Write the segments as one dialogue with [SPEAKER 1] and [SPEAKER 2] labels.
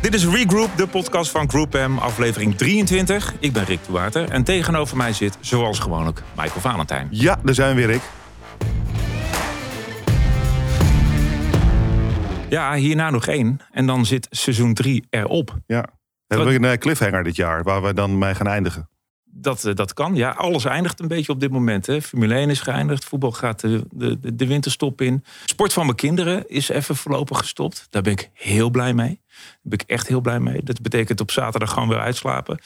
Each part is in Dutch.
[SPEAKER 1] Dit is Regroup, de podcast van Group M, aflevering 23. Ik ben Rick Duwater en tegenover mij zit, zoals gewoonlijk, Michael Valentijn.
[SPEAKER 2] Ja, daar zijn we weer, Rick.
[SPEAKER 1] Ja, hierna nog één en dan zit seizoen 3 erop.
[SPEAKER 2] Ja. We hebben een eh, cliffhanger dit jaar, waar we dan mee gaan eindigen.
[SPEAKER 1] Dat, eh, dat kan, ja. Alles eindigt een beetje op dit moment. Hè. Formule 1 is geëindigd, voetbal gaat de, de, de winterstop in. Sport van mijn kinderen is even voorlopig gestopt. Daar ben ik heel blij mee. Daar ben ik echt heel blij mee. Dat betekent op zaterdag gewoon weer uitslapen.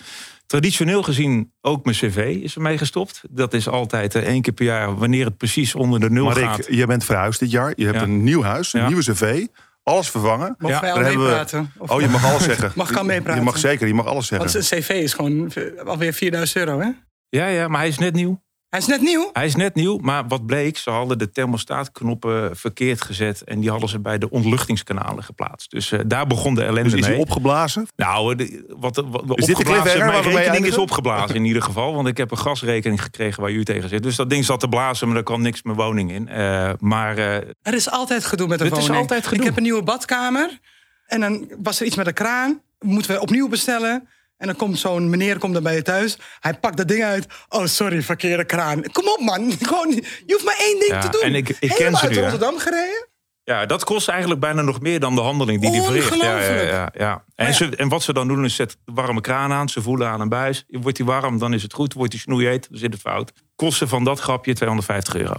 [SPEAKER 1] Traditioneel gezien ook mijn cv is ermee gestopt. Dat is altijd eh, één keer per jaar wanneer het precies onder de nul
[SPEAKER 2] Maar
[SPEAKER 1] gaat.
[SPEAKER 2] Rick, je bent verhuisd dit jaar. Je hebt
[SPEAKER 1] Ja.
[SPEAKER 2] een nieuw huis, een
[SPEAKER 1] Ja.
[SPEAKER 2] nieuwe cv. Alles vervangen.
[SPEAKER 3] Mogen
[SPEAKER 1] Ja,
[SPEAKER 3] wij al
[SPEAKER 2] daar hebben we-
[SPEAKER 3] meepraten?
[SPEAKER 2] Oh, je mag alles zeggen.
[SPEAKER 3] Mag ik al meepraten?
[SPEAKER 2] Je mag zeker, je mag alles zeggen.
[SPEAKER 3] Want zijn cv is gewoon alweer 4000 euro, hè?
[SPEAKER 1] Ja, ja, maar hij is net nieuw.
[SPEAKER 3] Hij is net nieuw.
[SPEAKER 1] Hij is net nieuw, maar wat bleek, ze hadden de thermostaatknoppen verkeerd gezet. En die hadden ze bij de ontluchtingskanalen geplaatst. Dus eh, daar begon de ellende
[SPEAKER 2] Dus is
[SPEAKER 1] mee.
[SPEAKER 2] hij opgeblazen?
[SPEAKER 1] Nou, de, wat, wat, wat
[SPEAKER 2] Is dit de
[SPEAKER 1] opgeblazen,
[SPEAKER 2] cliffhanger
[SPEAKER 1] mijn rekening is opgeblazen in ieder geval. Want ik heb een gasrekening gekregen waar u tegen zit. Dus dat ding zat te blazen, maar er kwam niks mijn woning in. Eh, maar eh,
[SPEAKER 3] Er is altijd gedoe met de
[SPEAKER 1] Het is
[SPEAKER 3] woning.
[SPEAKER 1] altijd gedoe.
[SPEAKER 3] Ik heb een nieuwe badkamer. En dan was er iets met de kraan. Moeten we opnieuw bestellen. En dan komt zo'n meneer komt dan bij je thuis. Hij pakt dat ding uit. Oh, sorry, verkeerde kraan. Kom op, man. Gewoon, je hoeft maar één ding
[SPEAKER 1] Ja,
[SPEAKER 3] te doen.
[SPEAKER 1] en ik- ik ken ze
[SPEAKER 3] uit
[SPEAKER 1] nu.
[SPEAKER 3] Rotterdam gereden.
[SPEAKER 1] ja, dat kost eigenlijk bijna nog meer dan de handeling die die verricht. Ja, ja, ja, ja. En,
[SPEAKER 3] ja.
[SPEAKER 1] Ze, en wat ze dan doen is zet de warme kraan aan. Ze voelen aan een buis. Wordt die warm, dan is het goed. Wordt die snoeiheet, dan zit het fout. Kosten van dat grapje 250 euro.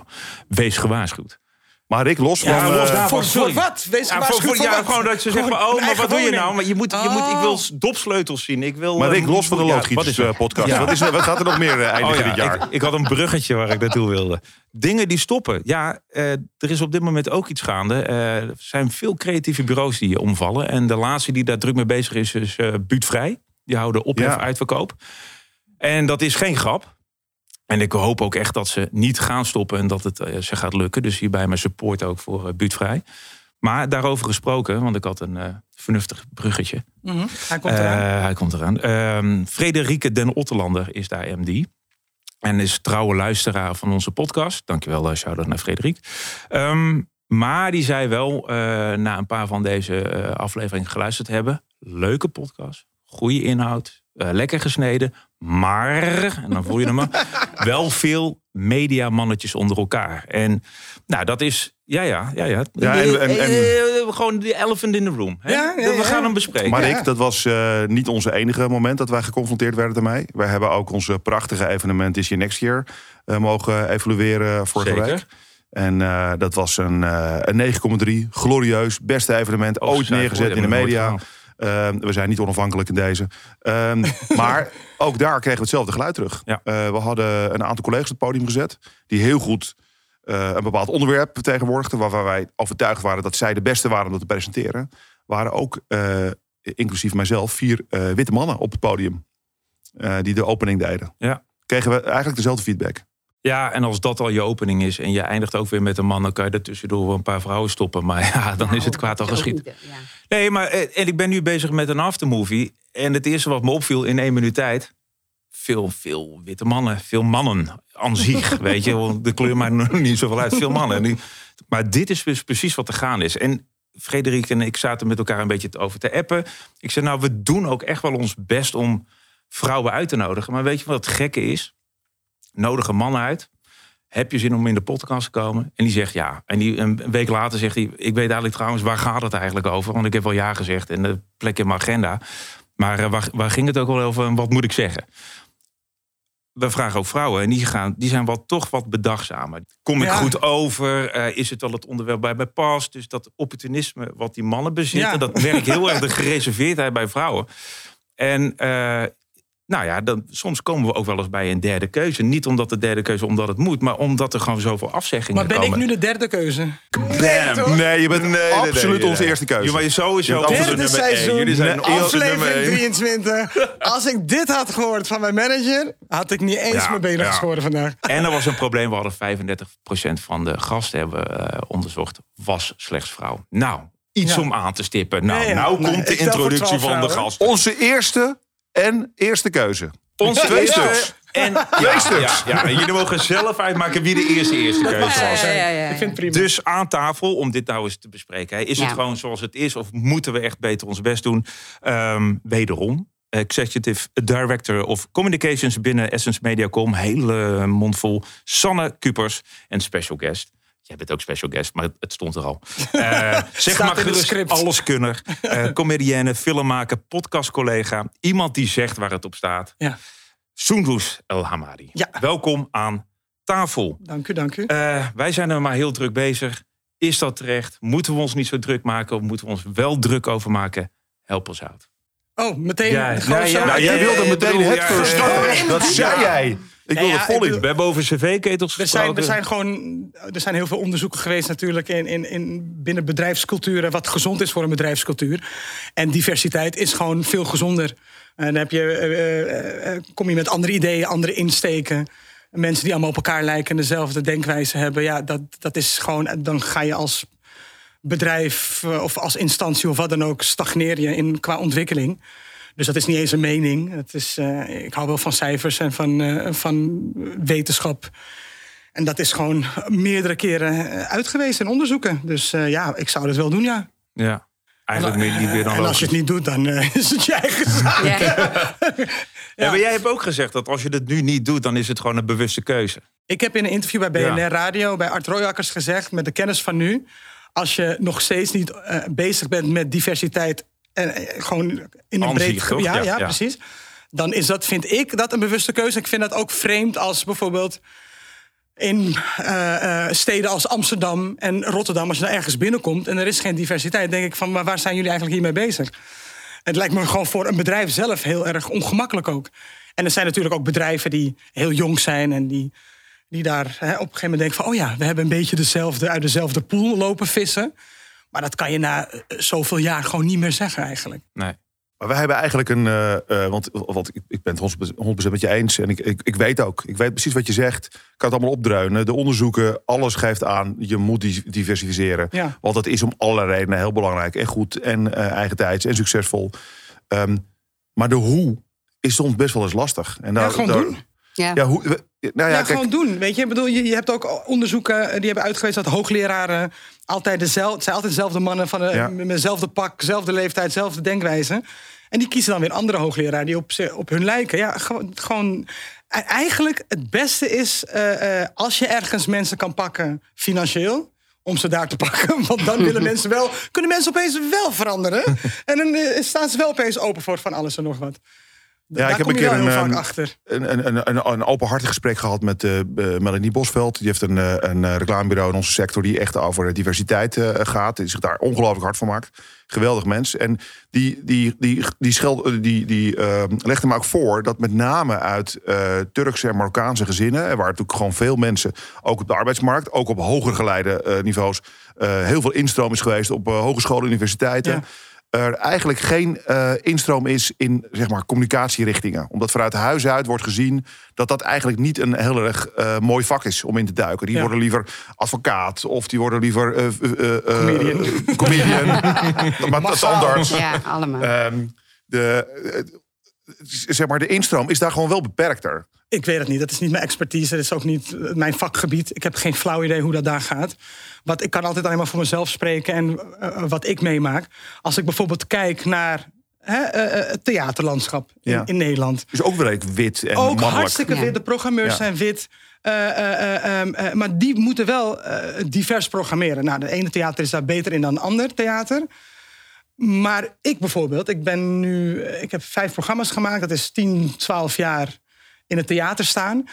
[SPEAKER 1] Wees gewaarschuwd.
[SPEAKER 2] Maar Rick, los van...
[SPEAKER 1] Ja, los
[SPEAKER 2] eh,
[SPEAKER 1] daarvan.
[SPEAKER 3] Voor, voor wat? Wees
[SPEAKER 1] Ja, voor, ja,
[SPEAKER 3] wat?
[SPEAKER 1] gewoon dat ze zeggen, oh, maar wat doe je nou? Maar je moet, je moet, ik
[SPEAKER 3] Oh.
[SPEAKER 1] wil dopsleutels zien. Ik wil,
[SPEAKER 2] maar Rick,
[SPEAKER 1] eh,
[SPEAKER 2] los van de
[SPEAKER 1] ja, wat
[SPEAKER 2] loodgieters
[SPEAKER 1] er?
[SPEAKER 2] eh, podcast.
[SPEAKER 1] Ja.
[SPEAKER 2] Wat, is, er- wat gaat er nog meer eh, eindigen
[SPEAKER 1] Oh ja,
[SPEAKER 2] dit jaar?
[SPEAKER 1] Ik, ik had een bruggetje waar ik naartoe wilde. Dingen die stoppen. Ja, eh, er is op dit moment ook iets gaande. Eh, er zijn veel creatieve bureaus die omvallen. En de laatste die daar druk mee bezig is, is eh Buutvrij. Die houden ophef
[SPEAKER 2] Ja.
[SPEAKER 1] uitverkoop. En dat is geen grap. En ik hoop ook echt dat ze niet gaan stoppen en dat het eh, ze gaat lukken. Dus hierbij mijn support ook voor uh, Buutvrij. Maar daarover gesproken, want ik had een eh, vernuftig bruggetje.
[SPEAKER 3] Mhm, Hij komt eraan.
[SPEAKER 1] Hij komt eraan. Ehm Frederike den Otterlander is daar MD. En is trouwe luisteraar van onze podcast. Dankjewel, uh, shout-out naar Frederik. Ehm, maar die zei wel, na een paar van deze afleveringen geluisterd hebben... leuke podcast, goede inhoud, eh, lekker gesneden... maar, en dan voel je hem maar, wel veel mediamannetjes onder elkaar. En nou, dat is, ja, ja, ja, ja.
[SPEAKER 2] Ja, en- en- en-
[SPEAKER 1] Eh, gewoon de elephant in the room. Hè?
[SPEAKER 3] Ja, ja,
[SPEAKER 1] We gaan hem bespreken.
[SPEAKER 2] Maar. Rick, dat was eh, niet onze enige moment dat wij geconfronteerd werden ermee. Wij hebben ook onze prachtige evenement This Year Next Year eh, mogen evalueren vorige
[SPEAKER 1] Zeker.
[SPEAKER 2] week. En eh, dat was een, eh, een 9,3. Glorieus. Beste evenement
[SPEAKER 1] Oh,
[SPEAKER 2] ooit neergezet in de media. Ehm, we zijn niet onafhankelijk in deze. Ehm, maar ook daar kregen we hetzelfde geluid terug.
[SPEAKER 1] Ja.
[SPEAKER 2] Eh, we hadden een aantal collega's op het podium gezet. Die heel goed eh, een bepaald onderwerp vertegenwoordigden. Waarvan wij overtuigd waren dat zij de beste waren om dat te presenteren. Waren ook, eh, inclusief mijzelf, vier eh, witte mannen op het podium. eh, die de opening deden.
[SPEAKER 1] Ja.
[SPEAKER 2] Kregen we eigenlijk dezelfde feedback.
[SPEAKER 1] Ja, en als dat al je opening is en je eindigt ook weer met een man, dan kan je er tussendoor wel een paar vrouwen stoppen. Maar ja, dan is het kwaad al
[SPEAKER 4] Nou,
[SPEAKER 1] geschied.
[SPEAKER 4] ja.
[SPEAKER 1] Nee, maar eh, en ik ben nu bezig met een aftermovie. En het eerste wat me opviel in één minuut tijd. Veel, veel witte mannen. Veel mannen aan zich. weet je, want de kleur maakt nog niet zoveel uit. Veel mannen. Maar dit is dus precies wat er gaande is. En Frederik en ik zaten met elkaar een beetje over te appen. Ik zei, nou, we doen ook echt wel ons best om vrouwen uit te nodigen. Maar weet je wat het gekke is? Nodig een man uit. Heb je zin om in de podcast te komen? En die zegt ja. En die, een week later zegt hij: Ik weet eigenlijk trouwens, waar gaat het eigenlijk over? Want ik heb wel ja gezegd en de plek in mijn agenda. Maar eh, waar, waar ging het ook al over en wat moet ik zeggen? We vragen ook vrouwen en die, gaan, die zijn wat, toch wat bedachtzamer. Kom ik
[SPEAKER 3] Ja.
[SPEAKER 1] goed over? Eh, is het wel het onderwerp bij mij past? Dus dat opportunisme wat die mannen bezitten,
[SPEAKER 3] Ja.
[SPEAKER 1] dat merk heel erg de gereserveerdheid bij vrouwen. En eh, nou ja, dan, soms komen we ook wel eens bij een derde keuze. Niet omdat de derde keuze omdat het moet, maar omdat er gewoon zoveel afzeggingen
[SPEAKER 3] Maar ben
[SPEAKER 1] komen.
[SPEAKER 3] ik nu de derde keuze?
[SPEAKER 1] Bam!
[SPEAKER 2] Nee, je bent absoluut onze eerste keuze.
[SPEAKER 1] Ja, maar je sowieso
[SPEAKER 2] Je
[SPEAKER 1] nummer
[SPEAKER 3] Derde
[SPEAKER 1] één.
[SPEAKER 3] seizoen,
[SPEAKER 1] Jullie zijn
[SPEAKER 2] Nee,
[SPEAKER 1] nummer
[SPEAKER 3] aflevering
[SPEAKER 1] één.
[SPEAKER 3] 23. Als ik dit had gehoord van mijn manager, had ik niet eens
[SPEAKER 1] Ja,
[SPEAKER 3] mijn benen
[SPEAKER 1] ja.
[SPEAKER 3] geschoren vandaag.
[SPEAKER 1] En er was een probleem. We hadden 35% van de gasten hebben eh, onderzocht. Was slechts vrouw. Nou, iets
[SPEAKER 3] Ja.
[SPEAKER 1] om aan te stippen. Nou,
[SPEAKER 3] Nee,
[SPEAKER 1] nou
[SPEAKER 3] Nee,
[SPEAKER 1] komt de introductie
[SPEAKER 3] 12
[SPEAKER 1] van de gast.
[SPEAKER 2] Onze eerste en eerste keuze.
[SPEAKER 1] Onze
[SPEAKER 2] Twee stuks.
[SPEAKER 1] En ja, ja, ja, en jullie mogen zelf uitmaken wie de eerste eerste keuze was.
[SPEAKER 4] ja, ja, ja.
[SPEAKER 3] Ik vind het prima.
[SPEAKER 1] Dus aan tafel, om dit nou eens te bespreken. hè, Is
[SPEAKER 4] Ja.
[SPEAKER 1] het gewoon zoals het is? Of moeten we echt beter ons best doen? Ehm, wederom, Executive Director of Communications binnen Essence Mediacom. Hele mond vol. Sanne Kupers en special guest. Jij bent ook special guest, maar het, stond er al. Eh, zeg maar
[SPEAKER 3] in het
[SPEAKER 1] gerust, alleskunner. eh comedienne, filmmaker, podcastcollega. Iemand die zegt waar het op staat.
[SPEAKER 3] Ja.
[SPEAKER 1] Soendus El Hamadi.
[SPEAKER 3] Ja.
[SPEAKER 1] Welkom aan tafel.
[SPEAKER 3] Dank u, dank u.
[SPEAKER 1] Eh, wij zijn er maar heel druk bezig. Is dat terecht? Moeten we ons niet zo druk maken? Of moeten we ons wel druk over maken? Help ons uit.
[SPEAKER 3] Oh, meteen
[SPEAKER 1] Ja,
[SPEAKER 2] Nou, jij
[SPEAKER 1] ja,
[SPEAKER 2] wilde meteen het
[SPEAKER 1] ja.
[SPEAKER 2] Dat zei jij. Ik wil
[SPEAKER 3] ja,
[SPEAKER 2] er vol in.
[SPEAKER 1] We hebben over cv-ketels
[SPEAKER 3] Er zijn, er zijn gewoon er zijn heel veel onderzoeken geweest natuurlijk in, in, in binnen bedrijfsculturen wat gezond is voor een bedrijfscultuur. En diversiteit is gewoon veel gezonder. En dan heb je, eh, eh, eh, kom je met andere ideeën, andere insteken. Mensen die allemaal op elkaar lijken en dezelfde denkwijze hebben. Ja, dat, dat is gewoon. Dan ga je als bedrijf of als instantie of wat dan ook stagneer je in qua ontwikkeling. Dus dat is niet eens een mening. Het is, eh, ik hou wel van cijfers en van, eh, van wetenschap. En dat is gewoon meerdere keren eh, uitgewezen in onderzoeken. Dus eh, ja, ik zou dat wel doen, ja.
[SPEAKER 1] Ja, eigenlijk meer niet weer dan
[SPEAKER 3] en als je het niet doet, dan eh, is het je eigen zaak.
[SPEAKER 4] Ja.
[SPEAKER 1] Ja, maar jij hebt ook gezegd dat als je het nu niet doet... dan is het gewoon een bewuste keuze.
[SPEAKER 3] Ik heb in een interview bij BNR
[SPEAKER 1] Ja.
[SPEAKER 3] Radio, bij Art Royakkers gezegd... met de kennis van nu, als je nog steeds niet bezig bent met diversiteit... en eh, gewoon in een breed
[SPEAKER 1] zich,
[SPEAKER 3] gebied...
[SPEAKER 1] toch?
[SPEAKER 3] Ja,
[SPEAKER 1] Ja,
[SPEAKER 3] ja,
[SPEAKER 1] ja.
[SPEAKER 3] precies. Dan is dat, vind ik, dat een bewuste keuze. Ik vind dat ook vreemd als bijvoorbeeld... in eh, eh, steden als Amsterdam en Rotterdam... als je daar ergens binnenkomt en er is geen diversiteit... denk ik van, maar waar zijn jullie eigenlijk hiermee bezig? Het lijkt me gewoon voor een bedrijf zelf heel erg ongemakkelijk ook. En er zijn natuurlijk ook bedrijven die heel jong zijn en die, die daar hè, op een gegeven moment denken van... oh ja, we hebben een beetje dezelfde, uit dezelfde pool lopen vissen. Maar dat kan je na eh, zoveel jaar gewoon niet meer zeggen eigenlijk.
[SPEAKER 1] Nee.
[SPEAKER 2] Maar wij hebben eigenlijk een. eh, eh, want want ik, ik ben het 100% met je eens. En ik, ik, ik weet ook. Ik weet precies wat je zegt. Ik kan het allemaal opdreunen. De onderzoeken, alles geeft aan. Je moet di- diversificeren.
[SPEAKER 3] Ja.
[SPEAKER 2] Want dat is om allerlei redenen heel belangrijk. En goed. En eh eigentijds. En succesvol. Ehm, maar de hoe is soms best wel eens lastig. En
[SPEAKER 3] Ja,
[SPEAKER 2] daar-
[SPEAKER 3] gewoon
[SPEAKER 2] daar-
[SPEAKER 3] doen.
[SPEAKER 4] Ja.
[SPEAKER 2] Ja, hoe, nou ja,
[SPEAKER 3] Ja,
[SPEAKER 2] kijk,
[SPEAKER 3] gewoon doen. Weet je, ik bedoel, je, je hebt ook onderzoeken eh, die hebben uitgewezen dat hoogleraren altijd dezelfde, het zijn altijd dezelfde mannen van de,
[SPEAKER 2] Ja.
[SPEAKER 3] met dezelfde pak, dezelfde leeftijd, dezelfde denkwijze. En die kiezen dan weer andere hoogleraren die op, ze- op hun lijken. Ja, gewoon, gewoon e- eigenlijk het beste is eh, eh, als je ergens mensen kan pakken financieel. Om ze daar te pakken. Want dan willen mensen wel. Kunnen mensen opeens wel veranderen. En dan eh, staan ze wel opeens open voor van alles en nog wat.
[SPEAKER 2] Ja, ik heb een keer een, ehm,
[SPEAKER 3] achter.
[SPEAKER 2] een, een, een, een, een openhartig gesprek gehad met eh, Melanie Bosveld. Die heeft een, eh, een eh, reclamebureau in onze sector die echt over diversiteit gaat. Die zich daar ongelooflijk hard voor maakt. Geweldig mens. En die, die, die, die, scheld, die, die eh, legde me ook voor dat met name uit Turkse en Marokkaanse gezinnen... en waar natuurlijk gewoon veel mensen, ook op de arbeidsmarkt... ook op hoger geleide niveaus, heel veel instroom is geweest... op hogescholen, universiteiten...
[SPEAKER 3] Ja.
[SPEAKER 2] Er eigenlijk geen eh, instroom is in zeg maar, communicatierichtingen. Omdat vanuit huis uit wordt gezien dat dat eigenlijk niet een heel erg eh, mooi vak is om in te duiken. Die
[SPEAKER 3] Ja.
[SPEAKER 2] worden liever advocaat of die worden liever eh, eh, eh,
[SPEAKER 3] Comedian.
[SPEAKER 2] comedian. maar dat is
[SPEAKER 3] Massaal.
[SPEAKER 2] anders.
[SPEAKER 4] Ja, allemaal.
[SPEAKER 2] Ehm, de, zeg maar, de instroom is daar gewoon wel beperkter.
[SPEAKER 3] Ik weet het niet. Dat is niet mijn expertise. Dat is ook niet eh, mijn vakgebied. Ik heb geen flauw idee hoe dat daar gaat. Wat, ik kan altijd alleen maar voor mezelf spreken en eh, wat ik meemaak. Als ik bijvoorbeeld kijk naar hè, eh, eh, het theaterlandschap in,
[SPEAKER 2] Ja.
[SPEAKER 3] in Nederland.
[SPEAKER 2] Dus ook wel redelijk wit en
[SPEAKER 3] Ook
[SPEAKER 2] mannelijk.
[SPEAKER 3] hartstikke
[SPEAKER 4] Ja.
[SPEAKER 3] wit. De programmeurs
[SPEAKER 2] Ja.
[SPEAKER 3] zijn wit. Eh, eh, eh, ehm, eh, maar die moeten wel eh, divers programmeren. Nou, de ene theater is daar beter in dan een ander theater. Maar ik bijvoorbeeld, ik ben nu, eh, ik heb vijf programma's gemaakt. Dat is 10, 12 jaar in het theater staan.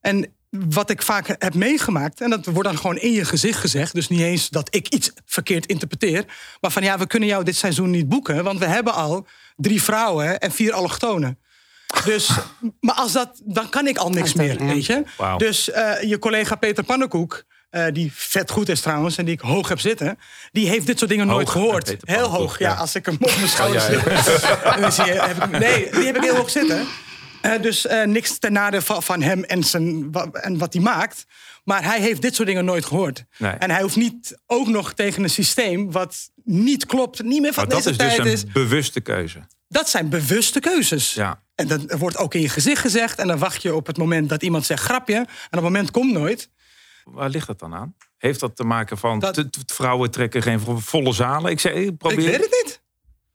[SPEAKER 3] En wat ik vaak heb meegemaakt, en dat wordt dan gewoon in je gezicht gezegd. Dus niet eens dat ik iets verkeerd interpreteer. Maar van ja, we kunnen jou dit seizoen niet boeken. Want we hebben al drie vrouwen en vier allochtonen. Dus, maar als dat, dan kan ik al niks meer, weet je. Dus eh, je collega Peter Pannenkoek, eh, die vet goed is trouwens... en die ik hoog heb zitten, die heeft dit soort dingen nooit gehoord. Heel hoog, ja.
[SPEAKER 1] ja.
[SPEAKER 3] Als ik hem op mijn schouders
[SPEAKER 1] ja, ja.
[SPEAKER 3] zit. is heb ik- Nee, die heb ik heel hoog zitten. Eh, dus eh, niks ten nadele van, van hem en, zijn, en wat hij maakt. Maar hij heeft dit soort dingen nooit gehoord.
[SPEAKER 1] Nee.
[SPEAKER 3] En hij hoeft niet ook nog tegen een systeem wat niet klopt, niet meer van
[SPEAKER 1] Maar dat
[SPEAKER 3] deze
[SPEAKER 1] is dus
[SPEAKER 3] tijd
[SPEAKER 1] een
[SPEAKER 3] is.
[SPEAKER 1] bewuste keuze.
[SPEAKER 3] Dat zijn bewuste keuzes.
[SPEAKER 1] Ja.
[SPEAKER 3] En dat wordt ook in je gezicht gezegd. En dan wacht je op het moment dat iemand zegt grapje. En dat moment komt nooit.
[SPEAKER 1] Waar ligt dat dan aan? Heeft dat te maken van
[SPEAKER 3] Dat-
[SPEAKER 1] vrouwen trekken geen vo- volle zalen? Ik zeg, ik probeer.
[SPEAKER 3] Ik weet het niet.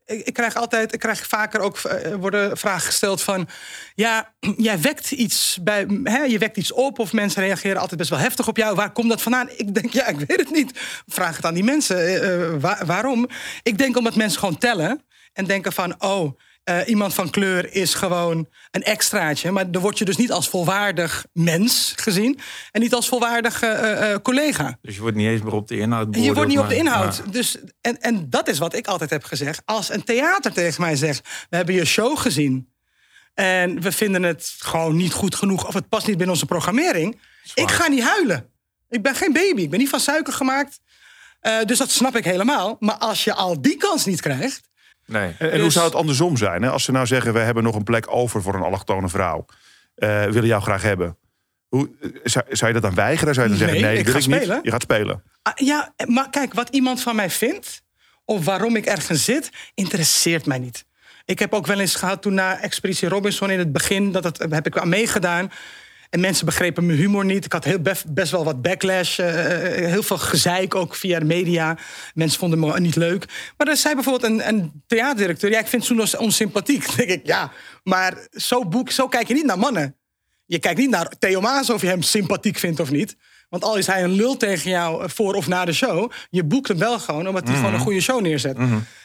[SPEAKER 3] Ik, ik krijg altijd, ik krijg vaker ook eh, worden vragen gesteld van, ja, jij wekt iets bij, hè, je wekt iets op of mensen reageren altijd best wel heftig op jou. Waar komt dat vandaan? Ik denk, ja, ik weet het niet. Vraag het aan die mensen. eh, eh, wa- waarom? Ik denk omdat mensen gewoon tellen en denken van, oh. Eh, iemand van kleur is gewoon een extraatje. Maar dan word je dus niet als volwaardig mens gezien. En niet als volwaardig eh, eh, collega.
[SPEAKER 1] Dus je wordt niet eens meer op de inhoud
[SPEAKER 3] Je wordt niet op de inhoud. Dus, en, en dat is wat ik altijd heb gezegd. Als een theater tegen mij zegt: We hebben je show gezien. En we vinden het gewoon niet goed genoeg. Of het past niet binnen onze programmering. Ik ga niet huilen. Ik ben geen baby. Ik ben niet van suiker gemaakt. Dus dat snap ik helemaal. Maar als je al die kans niet krijgt.
[SPEAKER 1] Nee.
[SPEAKER 2] En, en hoe
[SPEAKER 3] Dus-
[SPEAKER 2] zou het andersom zijn? Hè? Als ze nou zeggen, we hebben nog een plek over voor een allochtone vrouw. Eh willen jou graag hebben. Hoe, eh, zou, zou je dat dan weigeren? Zou je dan
[SPEAKER 3] Nee,
[SPEAKER 2] zeggen, nee,
[SPEAKER 3] ik
[SPEAKER 2] wil
[SPEAKER 3] ga
[SPEAKER 2] ik niet?
[SPEAKER 3] spelen.
[SPEAKER 2] Je gaat spelen.
[SPEAKER 3] Ah, ja, maar kijk, wat iemand van mij vindt. of waarom ik ergens zit. interesseert mij niet. Ik heb ook wel eens gehad toen na Expeditie Robinson in het begin. Dat, dat heb ik aan meegedaan. En mensen begrepen mijn humor niet. Ik had heel best, best wel wat backlash. eh, eh, heel veel gezeik ook via de media. Mensen vonden me niet leuk. Maar er zei bijvoorbeeld een, een theaterdirecteur... ja, ik vind Soenos onsympathiek. Dan denk ik, ja, maar zo, boek, zo kijk je niet naar mannen. Je kijkt niet naar Theo Maas of je hem sympathiek vindt of niet. Want al is hij een lul tegen jou voor of na de show... je boekt hem wel gewoon omdat hij gewoon een goede show neerzet.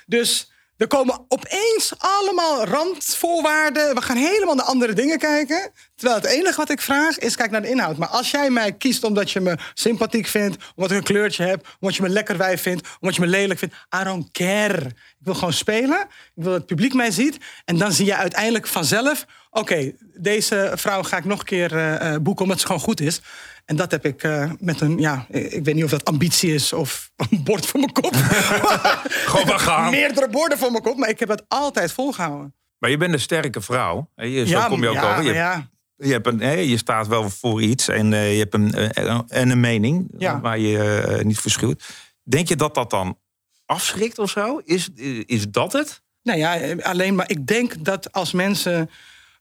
[SPEAKER 3] Dus er komen opeens allemaal randvoorwaarden. We gaan helemaal naar andere dingen kijken. Terwijl het enige wat ik vraag is kijk naar de inhoud. Maar als jij mij kiest omdat je me sympathiek vindt... omdat ik een kleurtje heb, omdat je me lekker wijf vindt... omdat je me lelijk vindt, I don't care. Ik wil gewoon spelen. Ik wil dat het publiek mij ziet. En dan zie je uiteindelijk vanzelf... oké, deze vrouw ga ik nog een keer eh, eh, boeken omdat ze gewoon goed is... En dat heb ik eh, met een, ja, ik weet niet of dat ambitie is of een bord voor mijn kop.
[SPEAKER 1] Gewoon maar gaan.
[SPEAKER 3] Meerdere borden voor mijn kop, maar ik heb het altijd volgehouden.
[SPEAKER 1] Maar je bent een sterke vrouw. Je- Zo
[SPEAKER 3] ja,
[SPEAKER 1] kom je ook
[SPEAKER 3] ja,
[SPEAKER 1] over. Je,
[SPEAKER 3] ja.
[SPEAKER 1] je, hebt een, je staat wel voor iets en eh, je hebt een, eh, en een mening
[SPEAKER 3] Ja.
[SPEAKER 1] waar je eh, niet verschuwt. Denk je dat dat dan afschrikt of zo? Is, is dat het?
[SPEAKER 3] Nou ja, alleen maar ik denk dat als mensen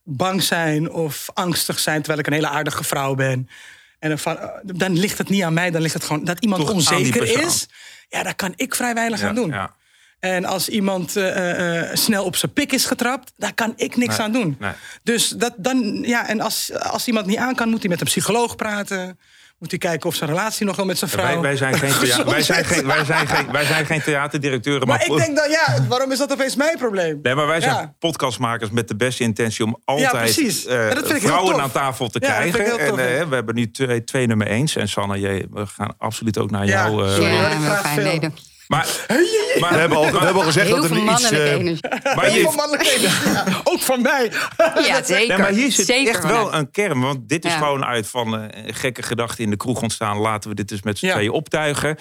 [SPEAKER 3] bang zijn of angstig zijn, terwijl ik een hele aardige vrouw ben. En dan, eh, dan ligt het niet aan mij, dan ligt het gewoon dat iemand
[SPEAKER 1] Toch
[SPEAKER 3] onzeker is. Ja, daar kan ik vrij weinig
[SPEAKER 1] Ja,
[SPEAKER 3] aan doen.
[SPEAKER 1] ja.
[SPEAKER 3] En als iemand eh, eh, snel op zijn pik is getrapt, daar kan ik niks
[SPEAKER 1] Nee,
[SPEAKER 3] aan doen.
[SPEAKER 1] nee.
[SPEAKER 3] Dus dat dan, ja, en als, als iemand niet aan kan, moet hij met een psycholoog praten. Moet hij kijken of zijn relatie nog wel met zijn vrouw.
[SPEAKER 1] Wij, wij, zijn geen thea- wij, zijn geen, wij, zijn geen, wij zijn geen theaterdirecteuren.
[SPEAKER 3] maar ik denk dan, ja, waarom is dat opeens mijn probleem?
[SPEAKER 1] Nee, maar wij zijn
[SPEAKER 3] Ja.
[SPEAKER 1] podcastmakers met de beste intentie om altijd eh,
[SPEAKER 3] heel
[SPEAKER 1] vrouwen aan tafel te
[SPEAKER 3] Ja,
[SPEAKER 1] krijgen.
[SPEAKER 3] tof,
[SPEAKER 1] en eh,
[SPEAKER 3] ja.
[SPEAKER 1] we hebben nu twee, twee nummer eens. En Sanne, jij, we gaan absoluut ook naar
[SPEAKER 3] Ja,
[SPEAKER 1] jou. eh,
[SPEAKER 3] hoor,
[SPEAKER 4] Ja, fijn.
[SPEAKER 1] Maar, maar,
[SPEAKER 2] We hebben al, we hebben al gezegd
[SPEAKER 4] heel
[SPEAKER 2] dat er iets...
[SPEAKER 4] energie.
[SPEAKER 1] maar
[SPEAKER 3] Heel veel
[SPEAKER 1] je,
[SPEAKER 3] mannelijke energie. Ook van mij.
[SPEAKER 4] Ja, zeker.
[SPEAKER 1] Nee, maar hier zit
[SPEAKER 4] zeker
[SPEAKER 1] echt wel een kern. Want dit is
[SPEAKER 4] Ja.
[SPEAKER 1] gewoon uit van eh, gekke gedachten in de kroeg ontstaan. Laten we dit dus met z'n
[SPEAKER 3] Ja.
[SPEAKER 1] tweeën optuigen.